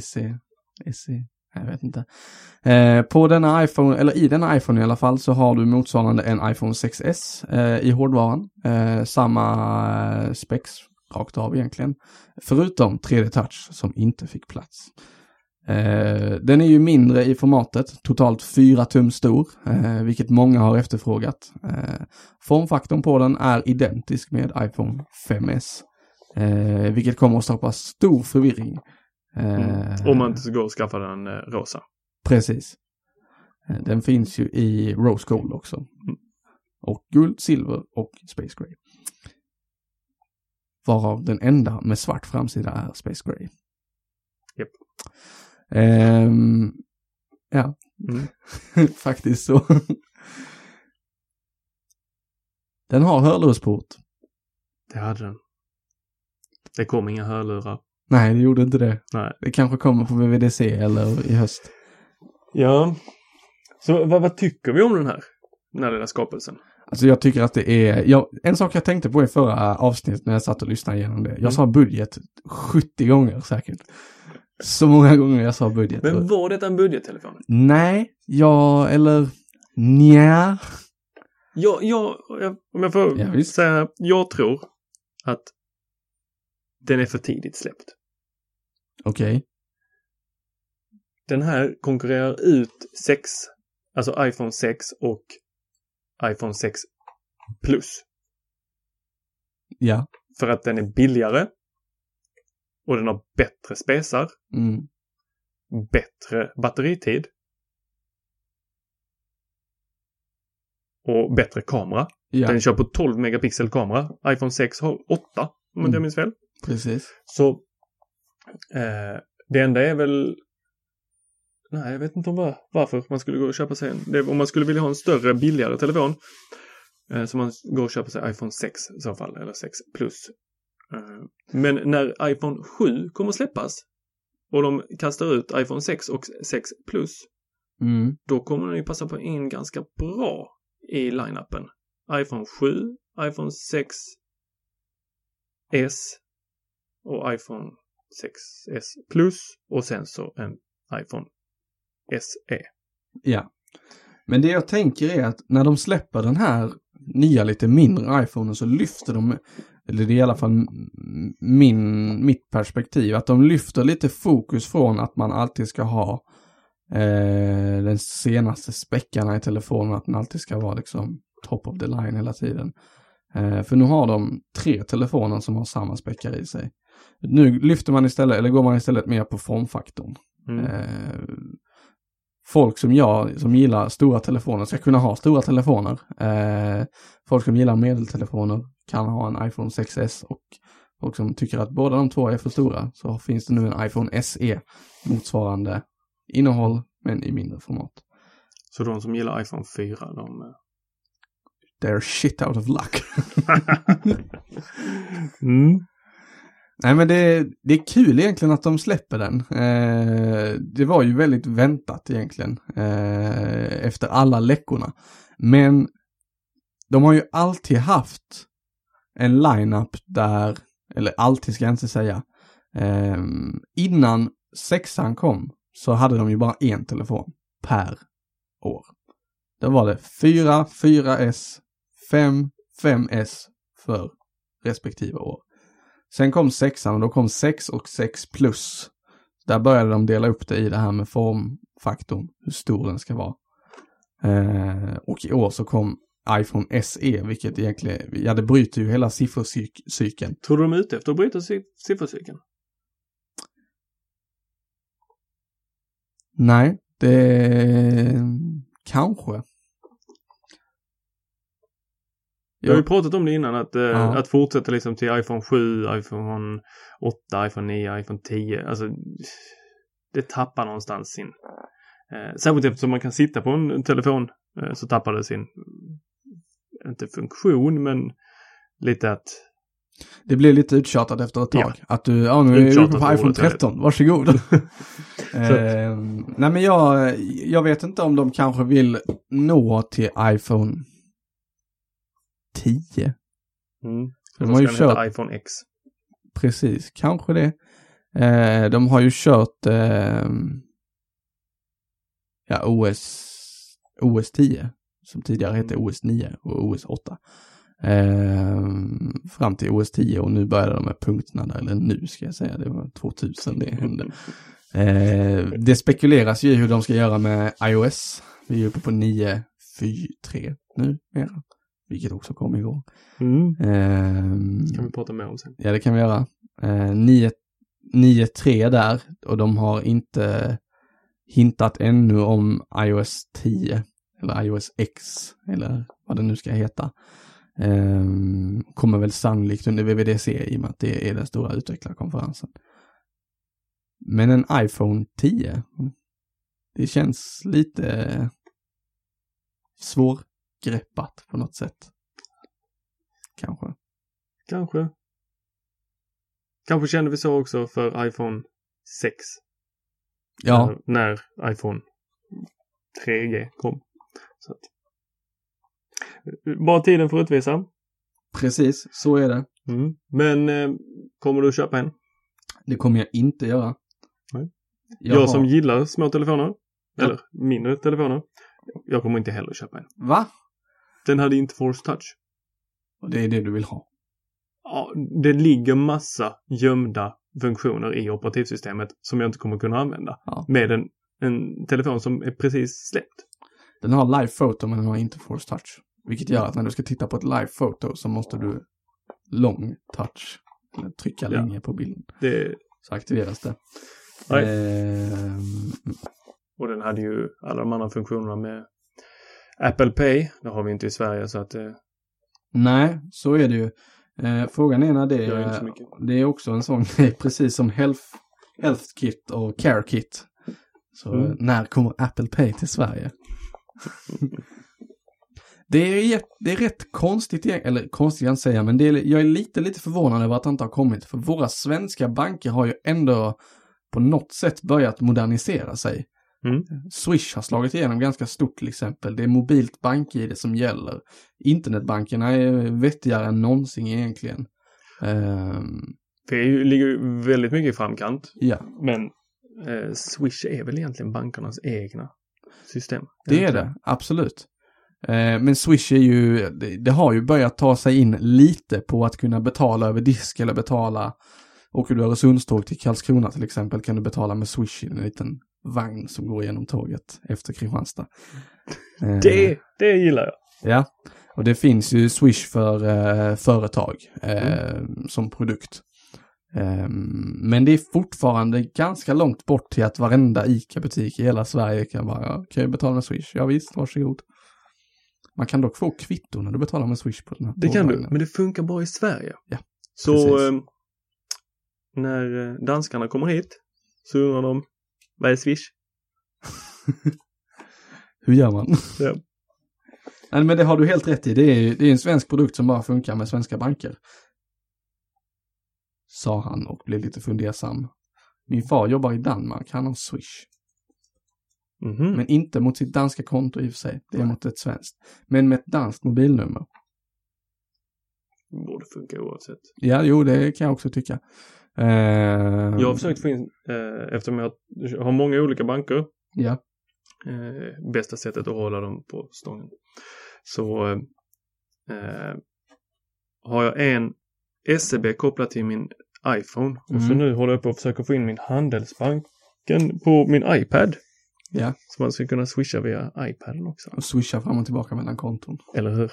SE, SE, jag vet inte. Eh, på denna iPhone, eller i denna iPhone i alla fall, så har du motsvarande en iPhone 6S eh, i hårdvaran. Eh, samma eh, specs rakt av egentligen. Förutom 3D Touch som inte fick plats. Eh, den är ju mindre i formatet, totalt 4 tum stor, eh, vilket många har efterfrågat. Eh, formfaktorn på den är identisk med iPhone 5S, eh, vilket kommer att skapa stor förvirring. Eh, Om man inte går och skaffar den eh, rosa. Precis. Eh, Den finns ju i Rose Gold också. Och guld, silver och Space Gray. Varav den enda med svart framsida är Space Gray. Japp. Ehm, ja, Mm. faktiskt så. den har hörlursport. Det hade den. Det kom inga hörlurar. Nej, det gjorde inte det. Nej. Det kanske kommer på VVDC eller i höst. Ja. Så vad, vad tycker vi om den här? Den här lilla skapelsen. Alltså jag tycker att det är, jag, en sak jag tänkte på i förra avsnittet när jag satt och lyssnade igenom det. Jag sa budget 70 gånger säkert. Så många gånger jag sa budget. Men var det en budgettelefon? Nej, ja, eller nja. Jag, jag, jag, om jag får Ja, säga, jag tror att den är för tidigt släppt. Okej. Den här konkurrerar ut 6, alltså iPhone 6 och iPhone 6 Plus. Ja. För att den är billigare och den har bättre spesar, Mm. bättre batteritid och bättre kamera. Ja, Den kör på 12 megapixel kamera. iPhone 6 har 8 om Mm. jag minns fel. precis. Så eh, det enda är väl Nej, jag vet inte om var, varför man skulle gå och köpa sig en. Det, om man skulle vilja ha en större, billigare telefon. Eh, så man går och köper sig iPhone 6 i så fall, eller 6 plus. Eh, men när iPhone 7 kommer släppas och de kastar ut iPhone 6 och 6 plus, Mm. då kommer den ju passa på in ganska bra i line-upen. iPhone 7, iPhone 6 S och iPhone 6S Plus och sen så en iPhone SE. Ja. Men det jag tänker är att när de släpper den här nya lite mindre iPhonen så lyfter de, eller det är i alla fall min, mitt perspektiv, att de lyfter lite fokus från att man alltid ska ha eh, den senaste späckarna i telefonen, att den alltid ska vara liksom top of the line hela tiden. Eh, för nu har de tre telefoner som har samma späckar i sig. Nu lyfter man istället, eller går man istället mer på formfaktorn. Mm. Eh, folk som jag, som gillar stora telefoner, ska kunna ha stora telefoner. Eh, folk som gillar medeltelefoner kan ha en iPhone 6S och folk som tycker att båda de två är för stora så finns det nu en iPhone SE motsvarande innehåll men i mindre format. Så de som gillar iPhone 4, de... eh, They're shit out of luck. Mm. Nej men det, det är kul egentligen att de släpper den. Eh, det var ju väldigt väntat egentligen eh, efter alla läckorna. Men de har ju alltid haft en line-up där, eller alltid ska jag inte säga, eh, innan sexan kom så hade de ju bara en telefon per år. Då var det 4, 4S, 5, 5S, för respektive år. Sen kom sexan och då kom 6 och 6 plus. Där började de dela upp det i det här med formfaktorn, hur stor den ska vara. Eh, och i år så kom iPhone SE, vilket egentligen, ja det bryter ju hela siffercykeln. Tror du de är ute efter att bryta si- siffercykeln? Nej, det kanske. Vi har ju pratat om det innan, att, eh, att fortsätta liksom till iPhone 7, iPhone 8, iPhone 9, iPhone 10. Alltså, det tappar någonstans sin... Eh, särskilt eftersom man kan sitta på en telefon eh, så tappar det sin, inte funktion, men lite att... det blir lite uttjatat efter ett tag. Ja. Att du, ja nu är jag uppe på iPhone ordet, jag vet. 13, varsågod. eh, nej men jag, jag vet inte om de kanske vill nå till iPhone 10. Mm. De har ju kört, iPhone X. precis, kanske det. Eh, de har ju kört eh, ja, OS, OS 10, som tidigare hette Mm. OS 9 och OS 8. Eh, fram till OS 10 och nu började de med punkterna där, eller nu ska jag säga, det var 2000 det hände. Eh, det spekuleras ju hur de ska göra med iOS. Vi är uppe på 9.4.3 nu mera, vilket också kom igår. Mm. Eh, kan vi prata mer om sen. Ja, det kan vi göra. Eh, 9 9.3 där och de har inte hintat ännu om iOS 10 eller iOS X eller vad det nu ska heta. Eh, kommer väl sannolikt under VVDC i och med att det är den stora utvecklarkonferensen. Men en iPhone 10, det känns lite svårgreppat på något sätt. Kanske. Kanske. Kanske kände vi så också för iPhone 6. Ja, När, när iPhone 3G kom. Så att, bara tiden får utvisa. precis, så är det. Mm. Men eh, kommer du köpa en? Det kommer jag inte göra. Nej. Jag, Jag, som har- gillar små telefoner. Ja. Eller mindre telefoner. Jag kommer inte heller köpa en. Va? Den hade inte Force Touch. Och det är det du vill ha? Ja, det ligger massa gömda funktioner i operativsystemet som jag inte kommer kunna använda. Ja. Med en, en telefon som är precis släppt. Den har live photo men den har inte force touch. Vilket gör att när du ska titta på ett live photo så måste du long touch. Eller trycka Ja. länge på bilden. Det, Så aktiveras det. Nej. Ehm, och den hade ju alla de andra funktionerna med Apple Pay. Det har vi inte i Sverige så att eh, nej, så är det ju. Eh, frågan är när det är, det är också en sån grej, precis som Health, Health Kit och Care Kit. Så Mm. när kommer Apple Pay till Sverige? det, är, det är rätt konstigt, eller konstigt kan jag inte säga, men det är, jag är lite, lite förvånad över att det inte har kommit. För våra svenska banker har ju ändå på något sätt börjat modernisera sig. Mm. Swish har slagit igenom ganska stort till exempel. Det är mobilt bank-id som gäller. Internetbankerna är vettigare än någonsin egentligen. Vi är ju, ligger ju väldigt mycket i framkant. ja, Men eh, Swish är väl egentligen bankernas egna system. det är det. Absolut. Eh, men Swish är ju, det, det har ju börjat ta sig in lite på att kunna betala över disk eller betala. Åker du Öresundståg till Karlskrona till exempel kan du betala med Swish i en liten vagn som går igenom tåget efter Kristianstad. Eh, Det, det gillar jag. Ja, och det finns ju Swish för eh, företag eh, som produkt. Eh, men det är fortfarande ganska långt bort till att varenda ICA-butik i hela Sverige kan bara, ja, kan jag betala med Swish? Ja visst, varsågod. Man kan dock få kvitto när du betalar med Swish på den här Det kan du, men det funkar bara i Sverige. Ja, Så precis. eh, när eh, danskarna kommer hit så undrar de, vad är Swish? Hur gör man? Ja. Nej, men det har du helt rätt i. Det är, det är en svensk produkt som bara funkar med svenska banker. Sa han och blev lite fundersam. Min far jobbar i Danmark, han har Swish. Mhm. Men inte mot sitt danska konto i och för sig. Det är mot ett svenskt. Men med ett danskt mobilnummer. Borde funka oavsett. Ja, jo, det kan jag också tycka. Eh, Jag har försökt få in, eh, eftersom jag har många olika banker, Ja, eh, bästa sättet att hålla dem på stången. Så har jag en SEB kopplad till min iPhone. Och så Mm. nu håller jag på att försöka få in min Handelsbanken på min iPad. Ja, Så man ska kunna swisha via iPaden också. och swisha fram och tillbaka mellan konton. Eller hur?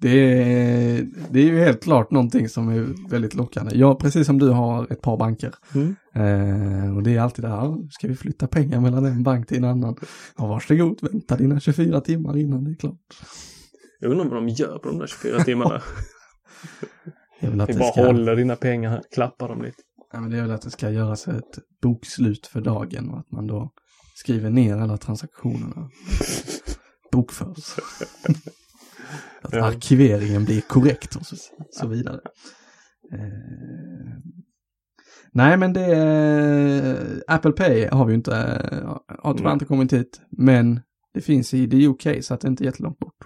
Det är, det är ju helt klart någonting som är väldigt lockande. Jag, precis som du, har ett par banker. Mm. Eh, och det är alltid det här, ska vi flytta pengar mellan en bank till en annan? Ja, varsågod, vänta dina 24 timmar innan det är klart. Jag undrar vad de gör på de där 24 timmarna. Det bara ska, håller dina pengar här, klappar dem lite. ja, men det är väl att det ska göras ett bokslut för dagen och att man då skriver ner alla transaktionerna. Bokförs. Att Ja. arkiveringen blir korrekt och så, så vidare. Eh, nej men det är, Apple Pay har vi ju inte, eh, har tyvärr inte kommit hit. Men det finns i the UK så att det inte är jättelångt bort.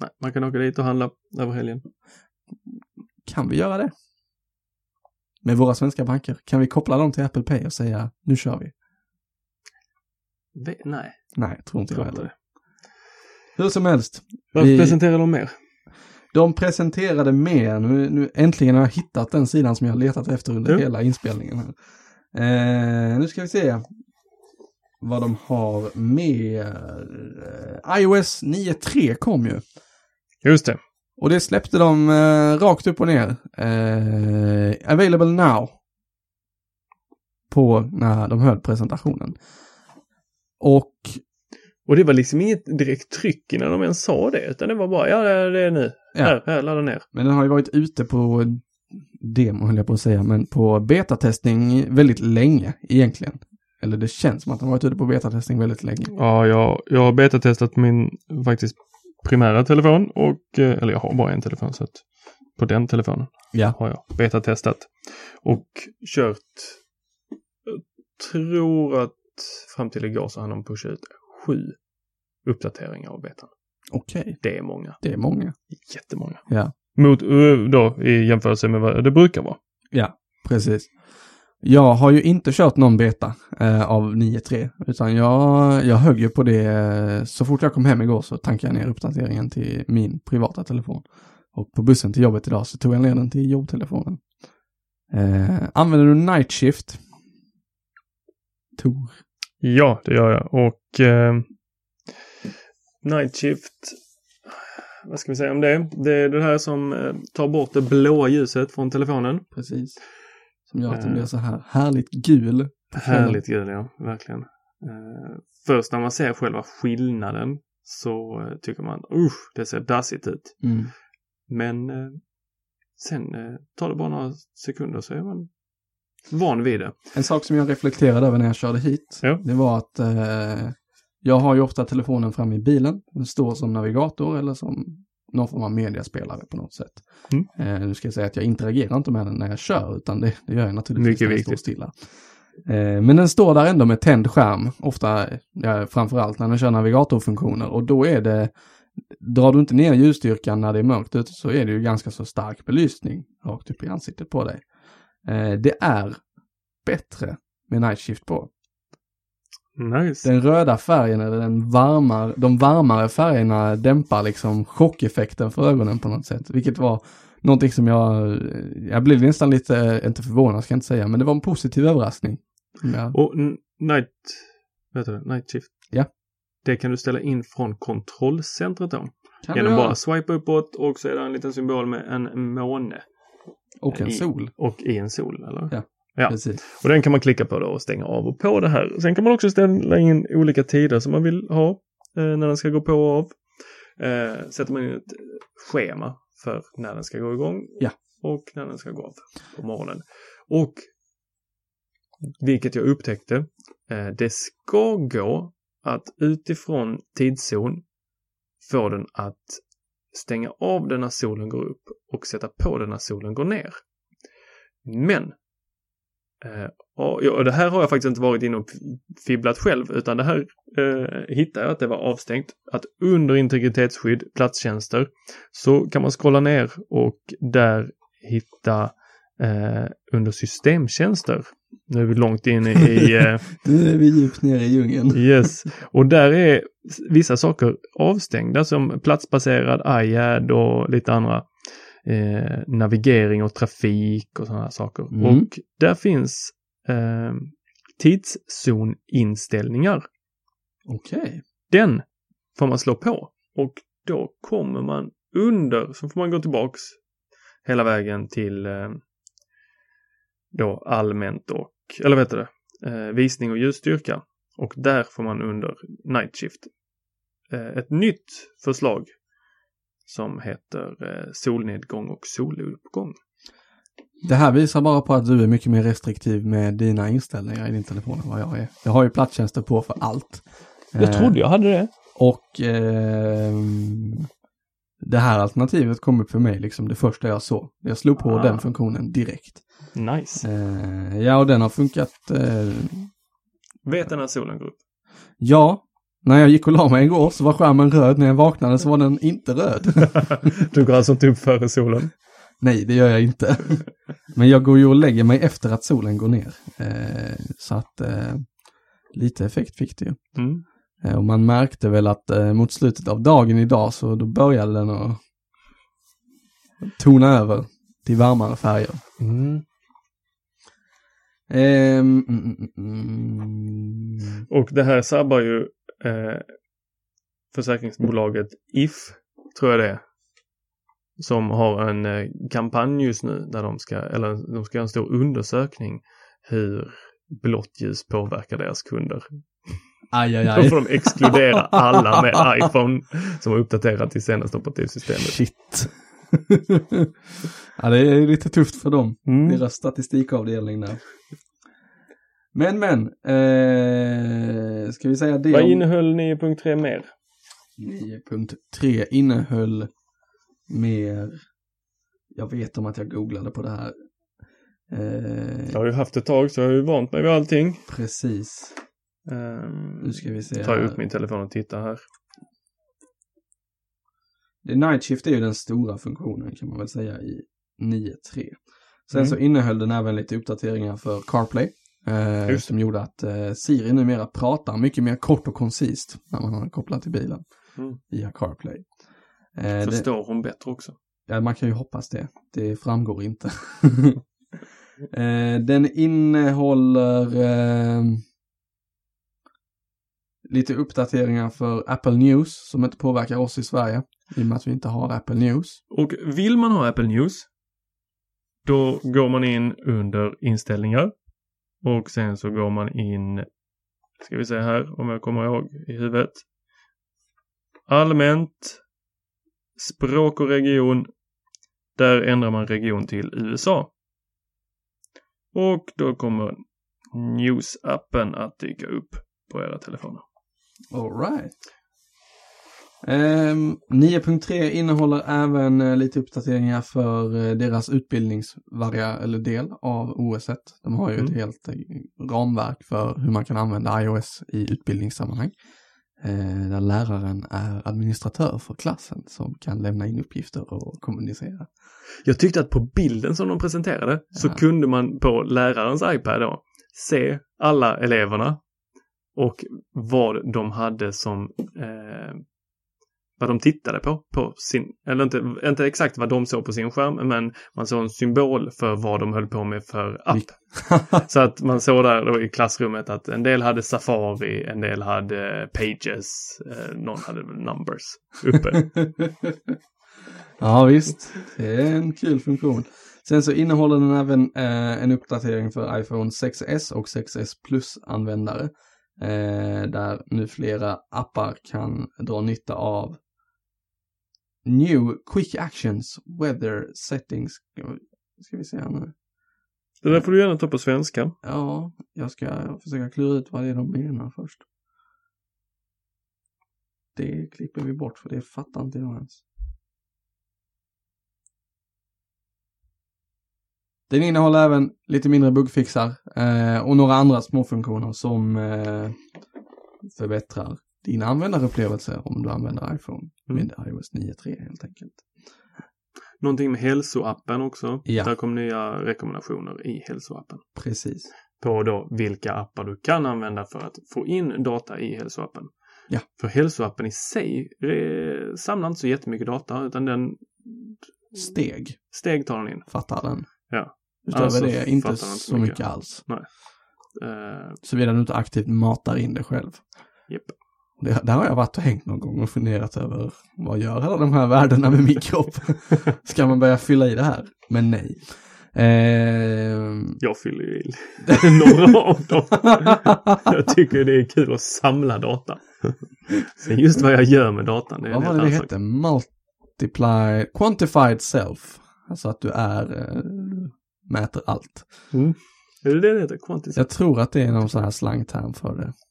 Nej, man kan åka dit och handla över helgen. Kan vi göra det? Med våra svenska banker? Kan vi koppla dem till Apple Pay och säga nu kör vi? Ve- nej, Nej, tror inte jag inte heller. Hur som helst. Vad Vi- presenterar de mer? De presenterade mer, nu, nu äntligen har jag hittat den sidan som jag har letat efter under Ja. hela inspelningen. Här. Eh, nu ska vi se vad de har mer. Eh, iOS 9.3 kom ju. Just det. Och det släppte de eh, rakt upp och ner. Eh, available now. På när de höll presentationen. Och Och det var liksom inget direkt tryck innan de ens sa det, utan det var bara, ja det är- nu. Ja. Här, här, ladda ner. Men den har ju varit ute på demo höll jag på att säga, men på betatestning väldigt länge egentligen. Eller det känns som att den varit ute på betatestning väldigt länge. Ja, jag, jag har betatestat min faktiskt primära telefon och, eh, eller jag har bara en telefon så att på den telefonen Ja. har jag betatestat och kört, jag tror att fram till igår så hann de pusha ut sju uppdateringar av betan. Okej, Det är många, det är många. jättemånga. Ja. Mot, eh, då i jämförelse med vad det brukar vara. Ja, precis. Jag har ju inte kört någon beta eh, av 9.3, utan jag, jag högg ju på det eh, så fort jag kom hem igår så tankade jag ner uppdateringen till min privata telefon. Och på bussen till jobbet idag så tog jag ner den till jobbtelefonen. Eh, använder du Night Shift? Tor. Ja, det gör jag. Och eh, Night Shift, vad ska vi säga om det? Det är det här som eh, tar bort det blåa ljuset från telefonen. Precis. Som gör att den Eh. blir så här härligt gul. Härligt gul, ja. Verkligen. Eh, först när man ser själva skillnaden så eh, tycker man usch, det ser dassigt ut. Mm. Men eh, sen eh, tar det bara några sekunder så är man van vid det. En sak som jag reflekterade över när jag körde hit, Ja. det var att eh, jag har ju ofta telefonen framme i bilen. Den står som navigator eller som någon form av mediaspelare på något sätt. Mm. Eh, nu ska jag säga att jag interagerar inte med den när jag kör, utan det, det gör jag naturligtvis Mycket när står viktigt. stilla. Eh, men den står där ändå med tänd skärm, ofta, ja, framförallt när den kör navigatorfunktioner och då är det, drar du inte ner ljusstyrkan när det är mörkt ute så är det ju ganska så stark belysning rakt upp i ansiktet på dig. Eh, det är bättre med night shift på. Nice. Den röda färgen eller den varmar, de varmare färgerna dämpar liksom chockeffekten för ögonen på något sätt. Vilket var någonting som jag, jag blev nästan lite, eh, inte förvånad ska jag inte säga, men det var en positiv överraskning. Ja, Och Night, vet du, det? Night Shift. Ja. Det kan du ställa in från kontrollcentret då. kan Genom du bara swipa uppåt och så är det en liten symbol med en måne. Och en i- sol. Och i en sol, eller? Ja. Ja. Precis. Och den kan man klicka på då och stänga av och på det här. Sen kan man också ställa in olika tider som man vill ha eh, när den ska gå på och av. Eh, sätter man in ett schema för när den ska gå igång Ja. och när den ska gå av på morgonen. Och vilket jag upptäckte, eh, det ska gå att utifrån tidszon få den att stänga av den när solen går upp och sätta på den när solen går ner. Men eh, och, och det här har jag faktiskt inte varit inne och fibblat själv utan det här eh, hittade jag att det var avstängt. Att under integritetsskydd, platstjänster, så kan man scrolla ner och där hitta eh, under systemtjänster. Nu är vi långt in i eh, Nu är vi djupt nere i djungeln. Yes, och där är vissa saker avstängda som platsbaserad iAd och lite andra eh, navigering och trafik och sådana saker. Mm. Och där finns eh, tidszoninställningar. Okej. Den får man slå på och då kommer man under, så får man gå tillbaks hela vägen till eh, då allmänt och, eller vad heter det, eh, visning och ljusstyrka. Och där får man under night shift eh, ett nytt förslag som heter eh, solnedgång och soluppgång. Det här visar bara på att du är mycket mer restriktiv med dina inställningar i din telefon än vad jag är. Jag har ju platstjänster på för allt. Jag trodde jag hade det. Och ehm, det här alternativet kom upp för mig liksom det första jag såg. Jag slog på Ah. den funktionen direkt. Nice. Eh, ja, och den har funkat. Eh, Vet när solen går upp? ja, när jag gick och la mig igår så var skärmen röd. När jag vaknade så var den inte röd. du går alltså inte upp före solen? Nej, det gör jag inte. Men jag går ju och lägger mig efter att solen går ner. Eh, så att eh, lite effekt fick det ju. Mm. Eh, och man märkte väl att eh, mot slutet av dagen idag så då började den att tona över till varmare färger. Mm. Ehm, mm, mm, mm. Och det här sabbar ju eh, försäkringsbolaget If, tror jag det är. Som har en eh, kampanj just nu där de ska, eller de ska göra en stor undersökning hur blått ljus påverkar deras kunder. Aj, aj, Då aj. får de exkludera alla med iPhone som har uppdaterat till senaste operativsystemet. Shit. ja, det är lite tufft för dem. Mm. Deras statistikavdelning där. Men, men. Eh, ska vi säga det Vad om- innehöll 9.3 mer? 9.3 innehöll mer, jag vet om att jag googlade på det här. Eh, Jag har ju haft ett tag så jag har ju vant mig vid allting. Precis. Um, Nu ska vi se tar jag upp min telefon och tittar här. Det Night Shift är ju den stora funktionen kan man väl säga i 9.3. Sen Mm. så innehöll den även lite uppdateringar för CarPlay. Eh, som gjorde att eh, Siri numera pratar mycket mer kort och koncist när man har den kopplad till bilen Mm. via CarPlay. Eh, det, Förstår hon bättre också? Ja, man kan ju hoppas det. Det framgår inte. eh, den innehåller eh, lite uppdateringar för Apple News som inte påverkar oss i Sverige i och med att vi inte har Apple News. Och vill man ha Apple News, då går man in under inställningar. Och sen så går man in, ska vi se här om jag kommer ihåg i huvudet. Allmänt, språk och region. Där ändrar man region till USA. Och då kommer News-appen att dyka upp på era telefoner. Alright. Ehm, 9.3 innehåller även eh, lite uppdateringar för eh, deras utbildningsvaria eller del av OS. -et. De har ju ett Mm. helt eh, ramverk för hur man kan använda iOS i utbildningssammanhang. Eh, där läraren är administratör för klassen som kan lämna in uppgifter och kommunicera. Jag tyckte att på bilden som de presenterade så Ja. kunde man på lärarens iPad då se alla eleverna och vad de hade som eh, vad de tittade på, på sin, eller inte, inte exakt vad de såg på sin skärm, men man såg en symbol för vad de höll på med för app. Så att man såg där i klassrummet att en del hade Safari, en del hade Pages, eh, någon hade Numbers uppe. ja visst, det är en kul funktion. Sen så innehåller den även eh, en uppdatering för iPhone 6S och 6S Plus-användare. Eh, där nu flera appar kan dra nytta av New Quick Actions Weather Settings. Ska vi se här nu. Det där får du gärna ta på svenska. Ja, jag ska försöka klura ut vad det är de menar först. Det klipper vi bort för det fattar inte jag ens. Den innehåller även lite mindre buggfixar eh, och några andra småfunktioner som eh, förbättrar din användarupplevelse om du använder iPhone Mm. med iOS 9.3 helt enkelt. Någonting med hälsoappen också. Ja. Där kom nya rekommendationer i hälsoappen. Precis. På då vilka appar du kan använda för att få in data i hälsoappen. Ja. För hälsoappen i sig samlar inte så jättemycket data utan den steg, Steg tar den in. fattar den. Ja. Utöver Alltså det, inte så mycket, mycket. alls. Eh, Såvida du inte aktivt matar in det själv. Japp. Det, där har jag varit och hängt någon gång och funderat över vad gör alla de här värdena med min kropp? Ska man börja fylla i det här? Men nej. Eh, jag fyller ju i några av dem. jag tycker det är kul att samla data. Sen just vad jag gör med datan, det är vad var det det hette? Multiply, quantified self. Alltså att du är, eh, mäter allt. Mm. Är det det det heter? Quantis? Jag tror att det är någon sån här slangterm för det.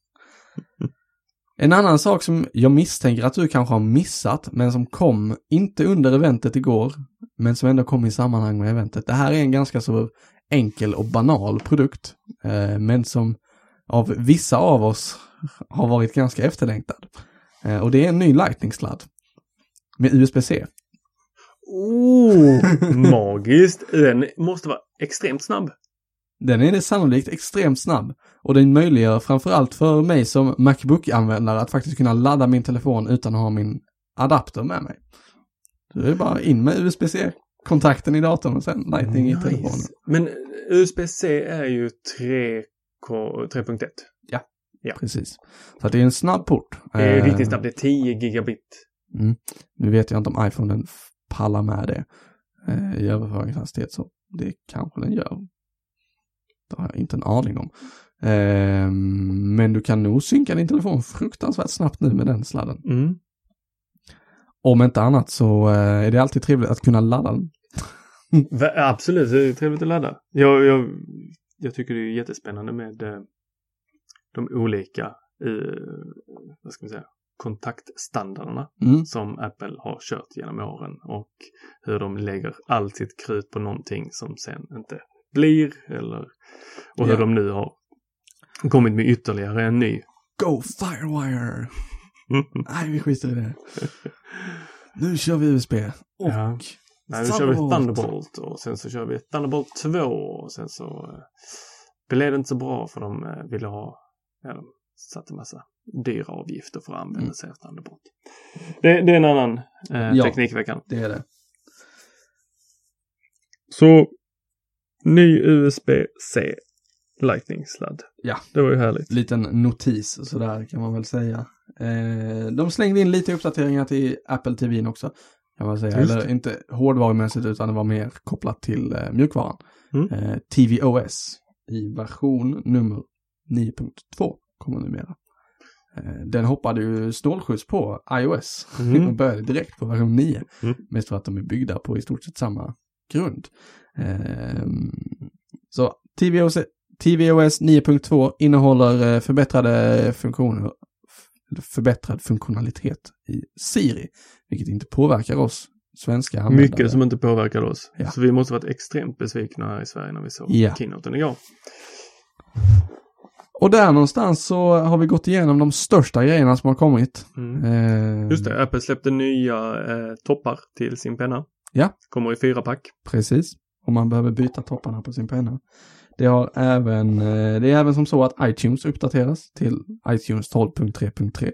En annan sak som jag misstänker att du kanske har missat, men som kom, inte under eventet igår, men som ändå kom i sammanhang med eventet. Det här är en ganska så enkel och banal produkt, eh, men som av vissa av oss har varit ganska efterlängtad. Eh, och det är en ny Lightning-sladd med USB-C. Oh, magiskt! Den måste vara extremt snabb. Den är det sannolikt extremt snabb och den möjliggör framförallt för mig som Macbook-användare att faktiskt kunna ladda min telefon utan att ha min adapter med mig. Det är bara in med USB-C-kontakten i datorn och sen Lightning i telefonen. Men USB-C är ju 3K 3.1. Precis. Så det är en snabb port. Det är Eh, riktigt snabbt. Det är 10 gigabit. Mm. Nu vet jag inte om iPhonen f- pallar med det eh, i överföringshastighet så det kanske den gör. Det har jag inte en aning om. Eh, men du kan nog synka din telefon fruktansvärt snabbt nu med den sladden. Mm. Om inte annat så eh, är det alltid trevligt att kunna ladda den. Absolut, det är trevligt att ladda. Jag, jag, jag tycker det är jättespännande med eh, de olika eh, vad ska man säga, kontaktstandarderna Mm. som Apple har kört genom åren och hur de lägger allt sitt krut på någonting som sen inte blir eller och hur Ja. de nu har kommit med ytterligare en ny. Go Firewire! Nej, vi skiter i det. Nu kör vi USB. Och Ja. Nej, nu kör vi Thunderbolt. Och sen så kör vi Thunderbolt 2 och sen så eh, blev det inte så bra för de eh, ville ha, ja, de satte massa dyra avgifter för att använda Mm. sig av Thunderbolt. Det, det är en annan eh, Ja. Teknikveckan. det är det. Så ny USB-C Lightning-sladd. Ja. Det var ju härligt. Liten notis sådär kan man väl säga. Eh, de slängde in lite uppdateringar till Apple TV också. Kan man säga. Just Eller inte hårdvarumässigt utan det var mer kopplat till eh, mjukvaran. Mm. Eh, TVOS i version nummer 9.2 kommer numera. Eh, den hoppade ju snålskjuts på iOS Mm. och började direkt på version 9. Mm. Mest för att de är byggda på i stort sett samma grund. Ehm, så tvOS, tvOS 9.2 innehåller eh, förbättrade funktioner, förbättrad funktionalitet i Siri, vilket inte påverkar oss svenska användare. Mycket som inte påverkar oss. Ja. Så vi måste varit extremt besvikna här i Sverige när vi såg Ja. keynoten igår. Och där någonstans så har vi gått igenom de största grejerna som har kommit. Mm. Ehm, Just det, Apple släppte nya eh, toppar till sin penna. Ja. Kommer i fyra pack. Precis. Om man behöver byta topparna på sin penna. Det, har även, eh, det är även som så att iTunes uppdateras till iTunes 12.3.3.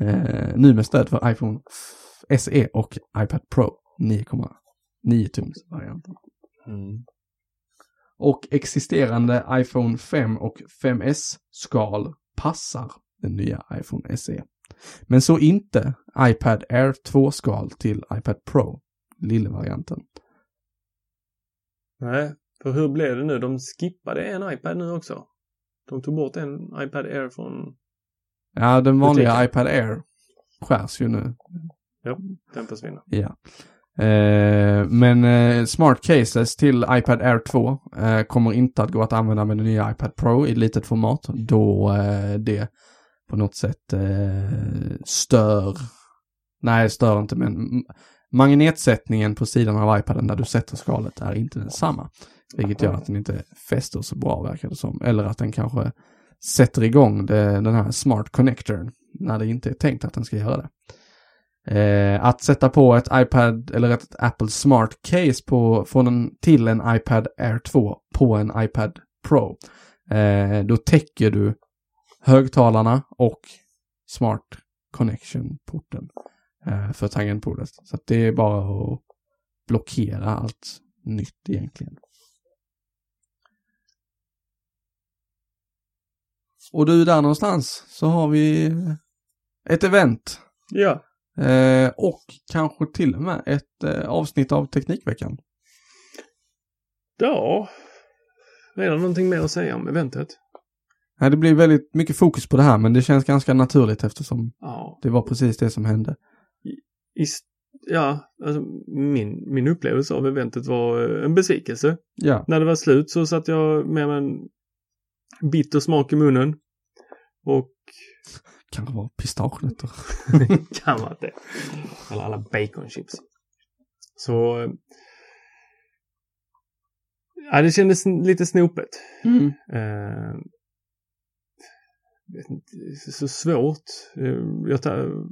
Eh, nu med stöd för iPhone SE och iPad Pro 9,9 tums varianten. Och existerande iPhone 5 och 5S-skal passar den nya iPhone SE. Men så inte iPad Air 2-skal till iPad Pro, lillvarianten. Nej, för hur blev det nu? De skippade en iPad nu också. De tog bort en iPad Air från... Ja, den vanliga Butiken. iPad Air skärs ju nu. Ja, den försvinner. Ja. Eh, men eh, Smart Cases till iPad Air 2 eh, kommer inte att gå att använda med den nya iPad Pro i litet format då eh, det på något sätt eh, stör, nej stör inte men magnetsättningen på sidan av iPaden där du sätter skalet är inte densamma. Vilket gör att den inte fäster så bra verkar det som. Eller att den kanske sätter igång det, den här smart connectorn när det inte är tänkt att den ska göra det. Eh, att sätta på ett iPad eller ett Apple Smart Case på, från en, till en iPad Air 2 på en iPad Pro. Eh, då täcker du högtalarna och Smart Connection-porten eh, för tangentbordet. Så att det är bara att blockera allt nytt egentligen. Och du, där någonstans så har vi ett event. Ja. Eh, och kanske till och med ett eh, avsnitt av Teknikveckan. Ja. Är det någonting mer att säga om eventet? Nej, det blir väldigt mycket fokus på det här, men det känns ganska naturligt eftersom Ja. det var precis det som hände. I, ja, alltså min, min upplevelse av eventet var eh, en besvikelse. Ja, När det var slut så satt jag med en bitter smak i munnen. Och kanske var pistagenötter. kan vara det. Eller alla baconchips. Så... Ja, det kändes lite snopet. Mm. Är så svårt. Eh, jag tar,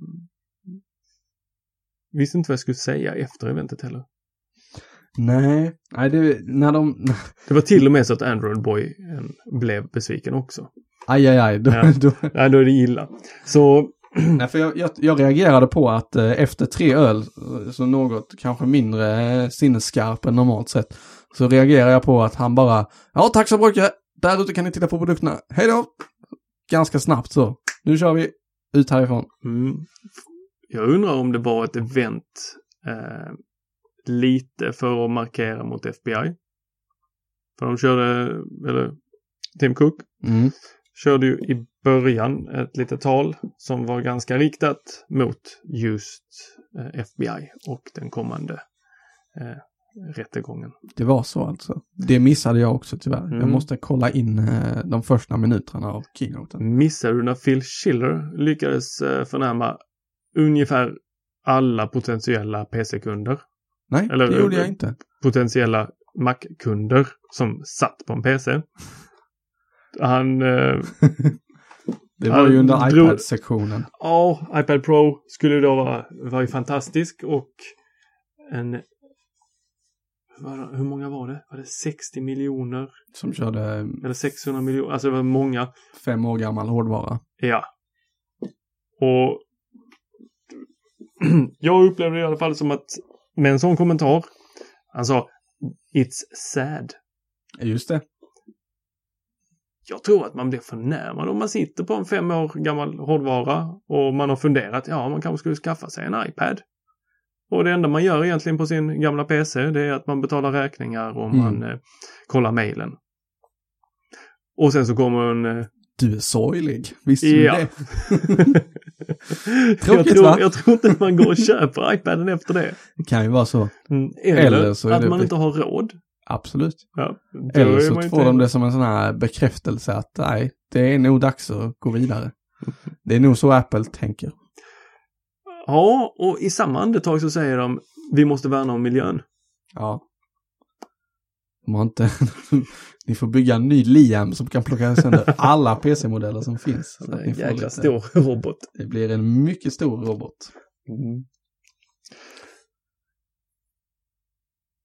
visste inte vad jag skulle säga efter eventet heller. Nej, nej det, när de, Det var till och med så att Android Boy eh, blev besviken också. aj aj aj, då, Ja. då, Nej, då är det illa. Så, nej, för jag, jag, jag reagerade på att eh, efter tre öl, eh, så något kanske mindre eh, sinnesskarp än normalt sett, så reagerar jag på att han bara, ja tack så mycket, där ute kan ni titta på produkterna, hej då! Ganska snabbt så, nu kör vi, ut härifrån. mm, jag undrar om det var ett event eh, lite för att markera mot FBI. För de körde, eller Tim Cook Mm. körde ju i början ett litet tal som var ganska riktat mot just eh, FBI och den kommande eh, rättegången. Det var så alltså. Det missade jag också tyvärr. Jag Mm. måste kolla in eh, de första minuterna av keynoten. Missade du när Phil Schiller lyckades eh, förnärma ungefär alla potentiella PC-kunder? Nej, Eller- det gjorde jag inte. Potentiella Mac-kunder som satt på en PC. Han, eh, Det var ju under Han drog- iPad-sektionen. ja, iPad Pro skulle då vara, var ju fantastisk och en vad- hur många var det? Var det 60 miljoner? Som körde Eller 600 miljoner? Alltså det var många. fem år gammal hårdvara. Ja. Och jag upplevde det i alla fall som att med en sån kommentar, han sa It's sad. Just det. Jag tror att man blir förnärmad om man sitter på en fem år gammal hårdvara och man har funderat, ja man kanske skulle skaffa sig en iPad. Och det enda man gör egentligen på sin gamla PC det är att man betalar räkningar och Mm. man eh, kollar mejlen. Och sen så kommer en eh, Du är sorglig. Visste du Ja. det? jag, Tråkigt, tror, va? jag tror inte man går och köper iPaden efter det. Det kan ju vara så. Mm, Eller, Eller så att det man be- inte har råd. Absolut. Ja, Eller så får de det som en sån här bekräftelse att nej, det är nog dags att gå vidare. Det är nog så Apple tänker. Ja, och i samma andetag så säger de vi måste värna om miljön. Ja. De har inte... Ni får bygga en ny Liam som kan plocka sönder alla PC-modeller som finns. Så En jäkla lite- stor robot. Det blir en mycket stor robot.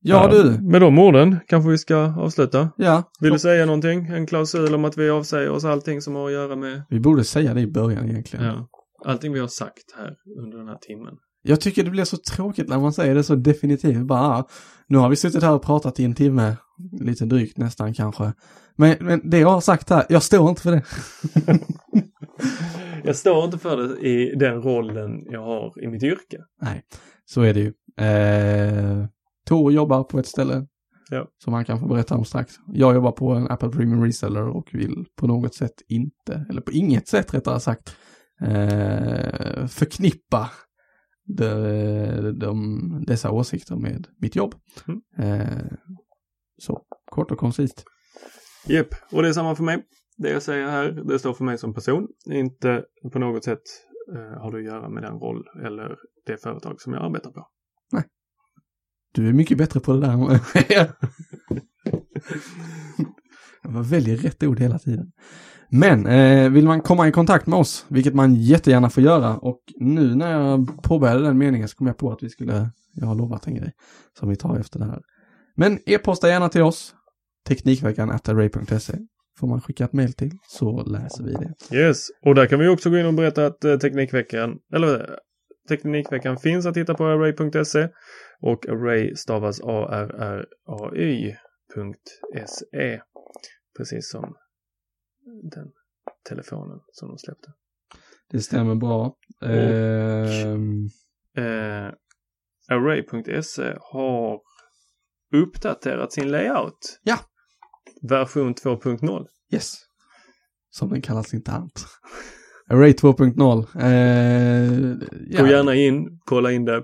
Ja, du. Med de orden kanske vi ska avsluta. Ja. Vill du säga någonting? En klausul om att vi avsäger oss allting som har att göra med... Vi borde säga det i början egentligen. Ja. Allting vi har sagt här under den här timmen. Jag tycker det blir så tråkigt när man säger det så definitivt. Bara, ah, nu har vi suttit här och pratat i en timme, lite drygt nästan kanske. Men, men det jag har sagt här, jag står inte för det. Jag står inte för det i den rollen jag har i mitt yrke. Nej, så är det ju. Eh, Tor jobbar på ett ställe Ja. som han kan få berätta om strax. Jag jobbar på en Apple Premium Reseller och vill på något sätt inte, eller på inget sätt rättare sagt, eh, förknippa de, de, dessa åsikter med mitt jobb. Mm. Eh, så, kort och koncist. Japp, och det är samma för mig. Det jag säger här, det står för mig som person. Inte på något sätt eh, har det att göra med den roll eller det företag som jag arbetar på. Du är mycket bättre på det där. Jag väljer rätt ord hela tiden. Men eh, vill man komma i kontakt med oss, vilket man jättegärna får göra, och nu när jag påbörjade den meningen så kom jag på att vi skulle, jag har lovat en grej som vi tar efter det här. Men e-posta gärna till oss, teknikveckan. Får man skicka ett mail till så läser vi det. Yes, och där kan vi också gå in och berätta att eh, Teknikveckan, eller eh, Teknikveckan finns att hitta på array.se och array stavas A-R-R-A-Y.se. Precis som den telefonen som de släppte. Det stämmer bra. Ehm, Eh, Array.se har uppdaterat sin layout. Ja. Version 2.0. yes. Som den kallas internt. Array 2.0. Eh, ja, Gå gärna in, kolla in det,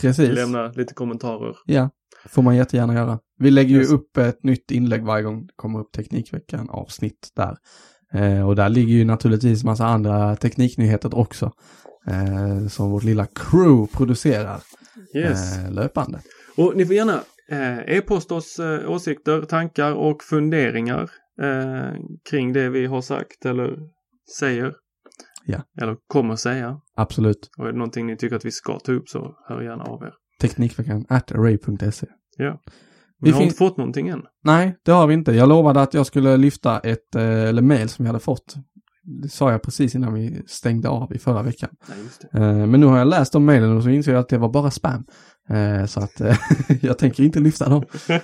precis. lämna lite kommentarer. Ja, får man jättegärna göra. Vi lägger Yes. ju upp ett nytt inlägg varje gång det kommer upp Teknikveckan avsnitt där. Eh, och där ligger ju naturligtvis massa andra tekniknyheter också. Eh, som vårt lilla crew producerar Yes. eh, löpande. Och ni får gärna e-posta oss eh, åsikter, tankar och funderingar eh, kring det vi har sagt eller säger. Ja. Eller kommer säga. Absolut. Och är det någonting ni tycker att vi ska ta upp så hör gärna av er. Teknikveckan at array.se. Ja. Vi Vi har inte fått någonting än. Nej, det har vi inte. Jag lovade att jag skulle lyfta ett eh, eller mail som jag hade fått. Det sa jag precis innan vi stängde av i förra veckan. Det. Eh, men nu har jag läst de mailen och så inser jag att det var bara spam. Eh, så att eh, jag tänker inte lyfta dem.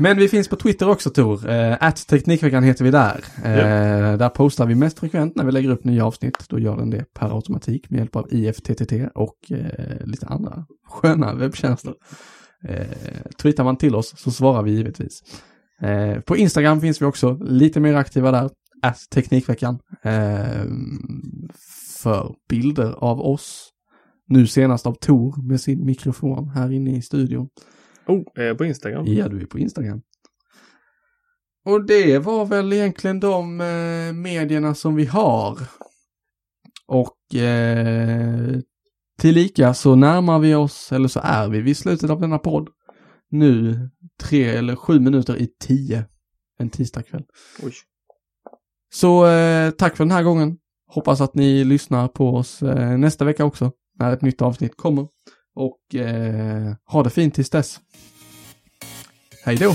Men vi finns på Twitter också Tor. Eh, Teknikveckan heter vi där. Eh, Där postar vi mest frekvent när vi lägger upp nya avsnitt. Då gör den det per automatik med hjälp av IFTTT och lite andra sköna webbtjänster. Tweetar man till oss så svarar vi givetvis. På Instagram finns vi också lite mer aktiva där. Att Teknikveckan. Eh, för bilder av oss. Nu senast av Tor med sin mikrofon här inne i studion. Oh, eh, på Instagram. Ja, du är på Instagram. Och det var väl egentligen de eh, medierna som vi har. Och eh, tillika så närmar vi oss, eller så är vi vid slutet av denna podd. Nu tre eller sju minuter i tio en tisdagkväll. Oj. Så eh, tack för den här gången. Hoppas att ni lyssnar på oss eh, nästa vecka också, när ett nytt avsnitt kommer. Och eh, ha det fint tills dess. Hej då!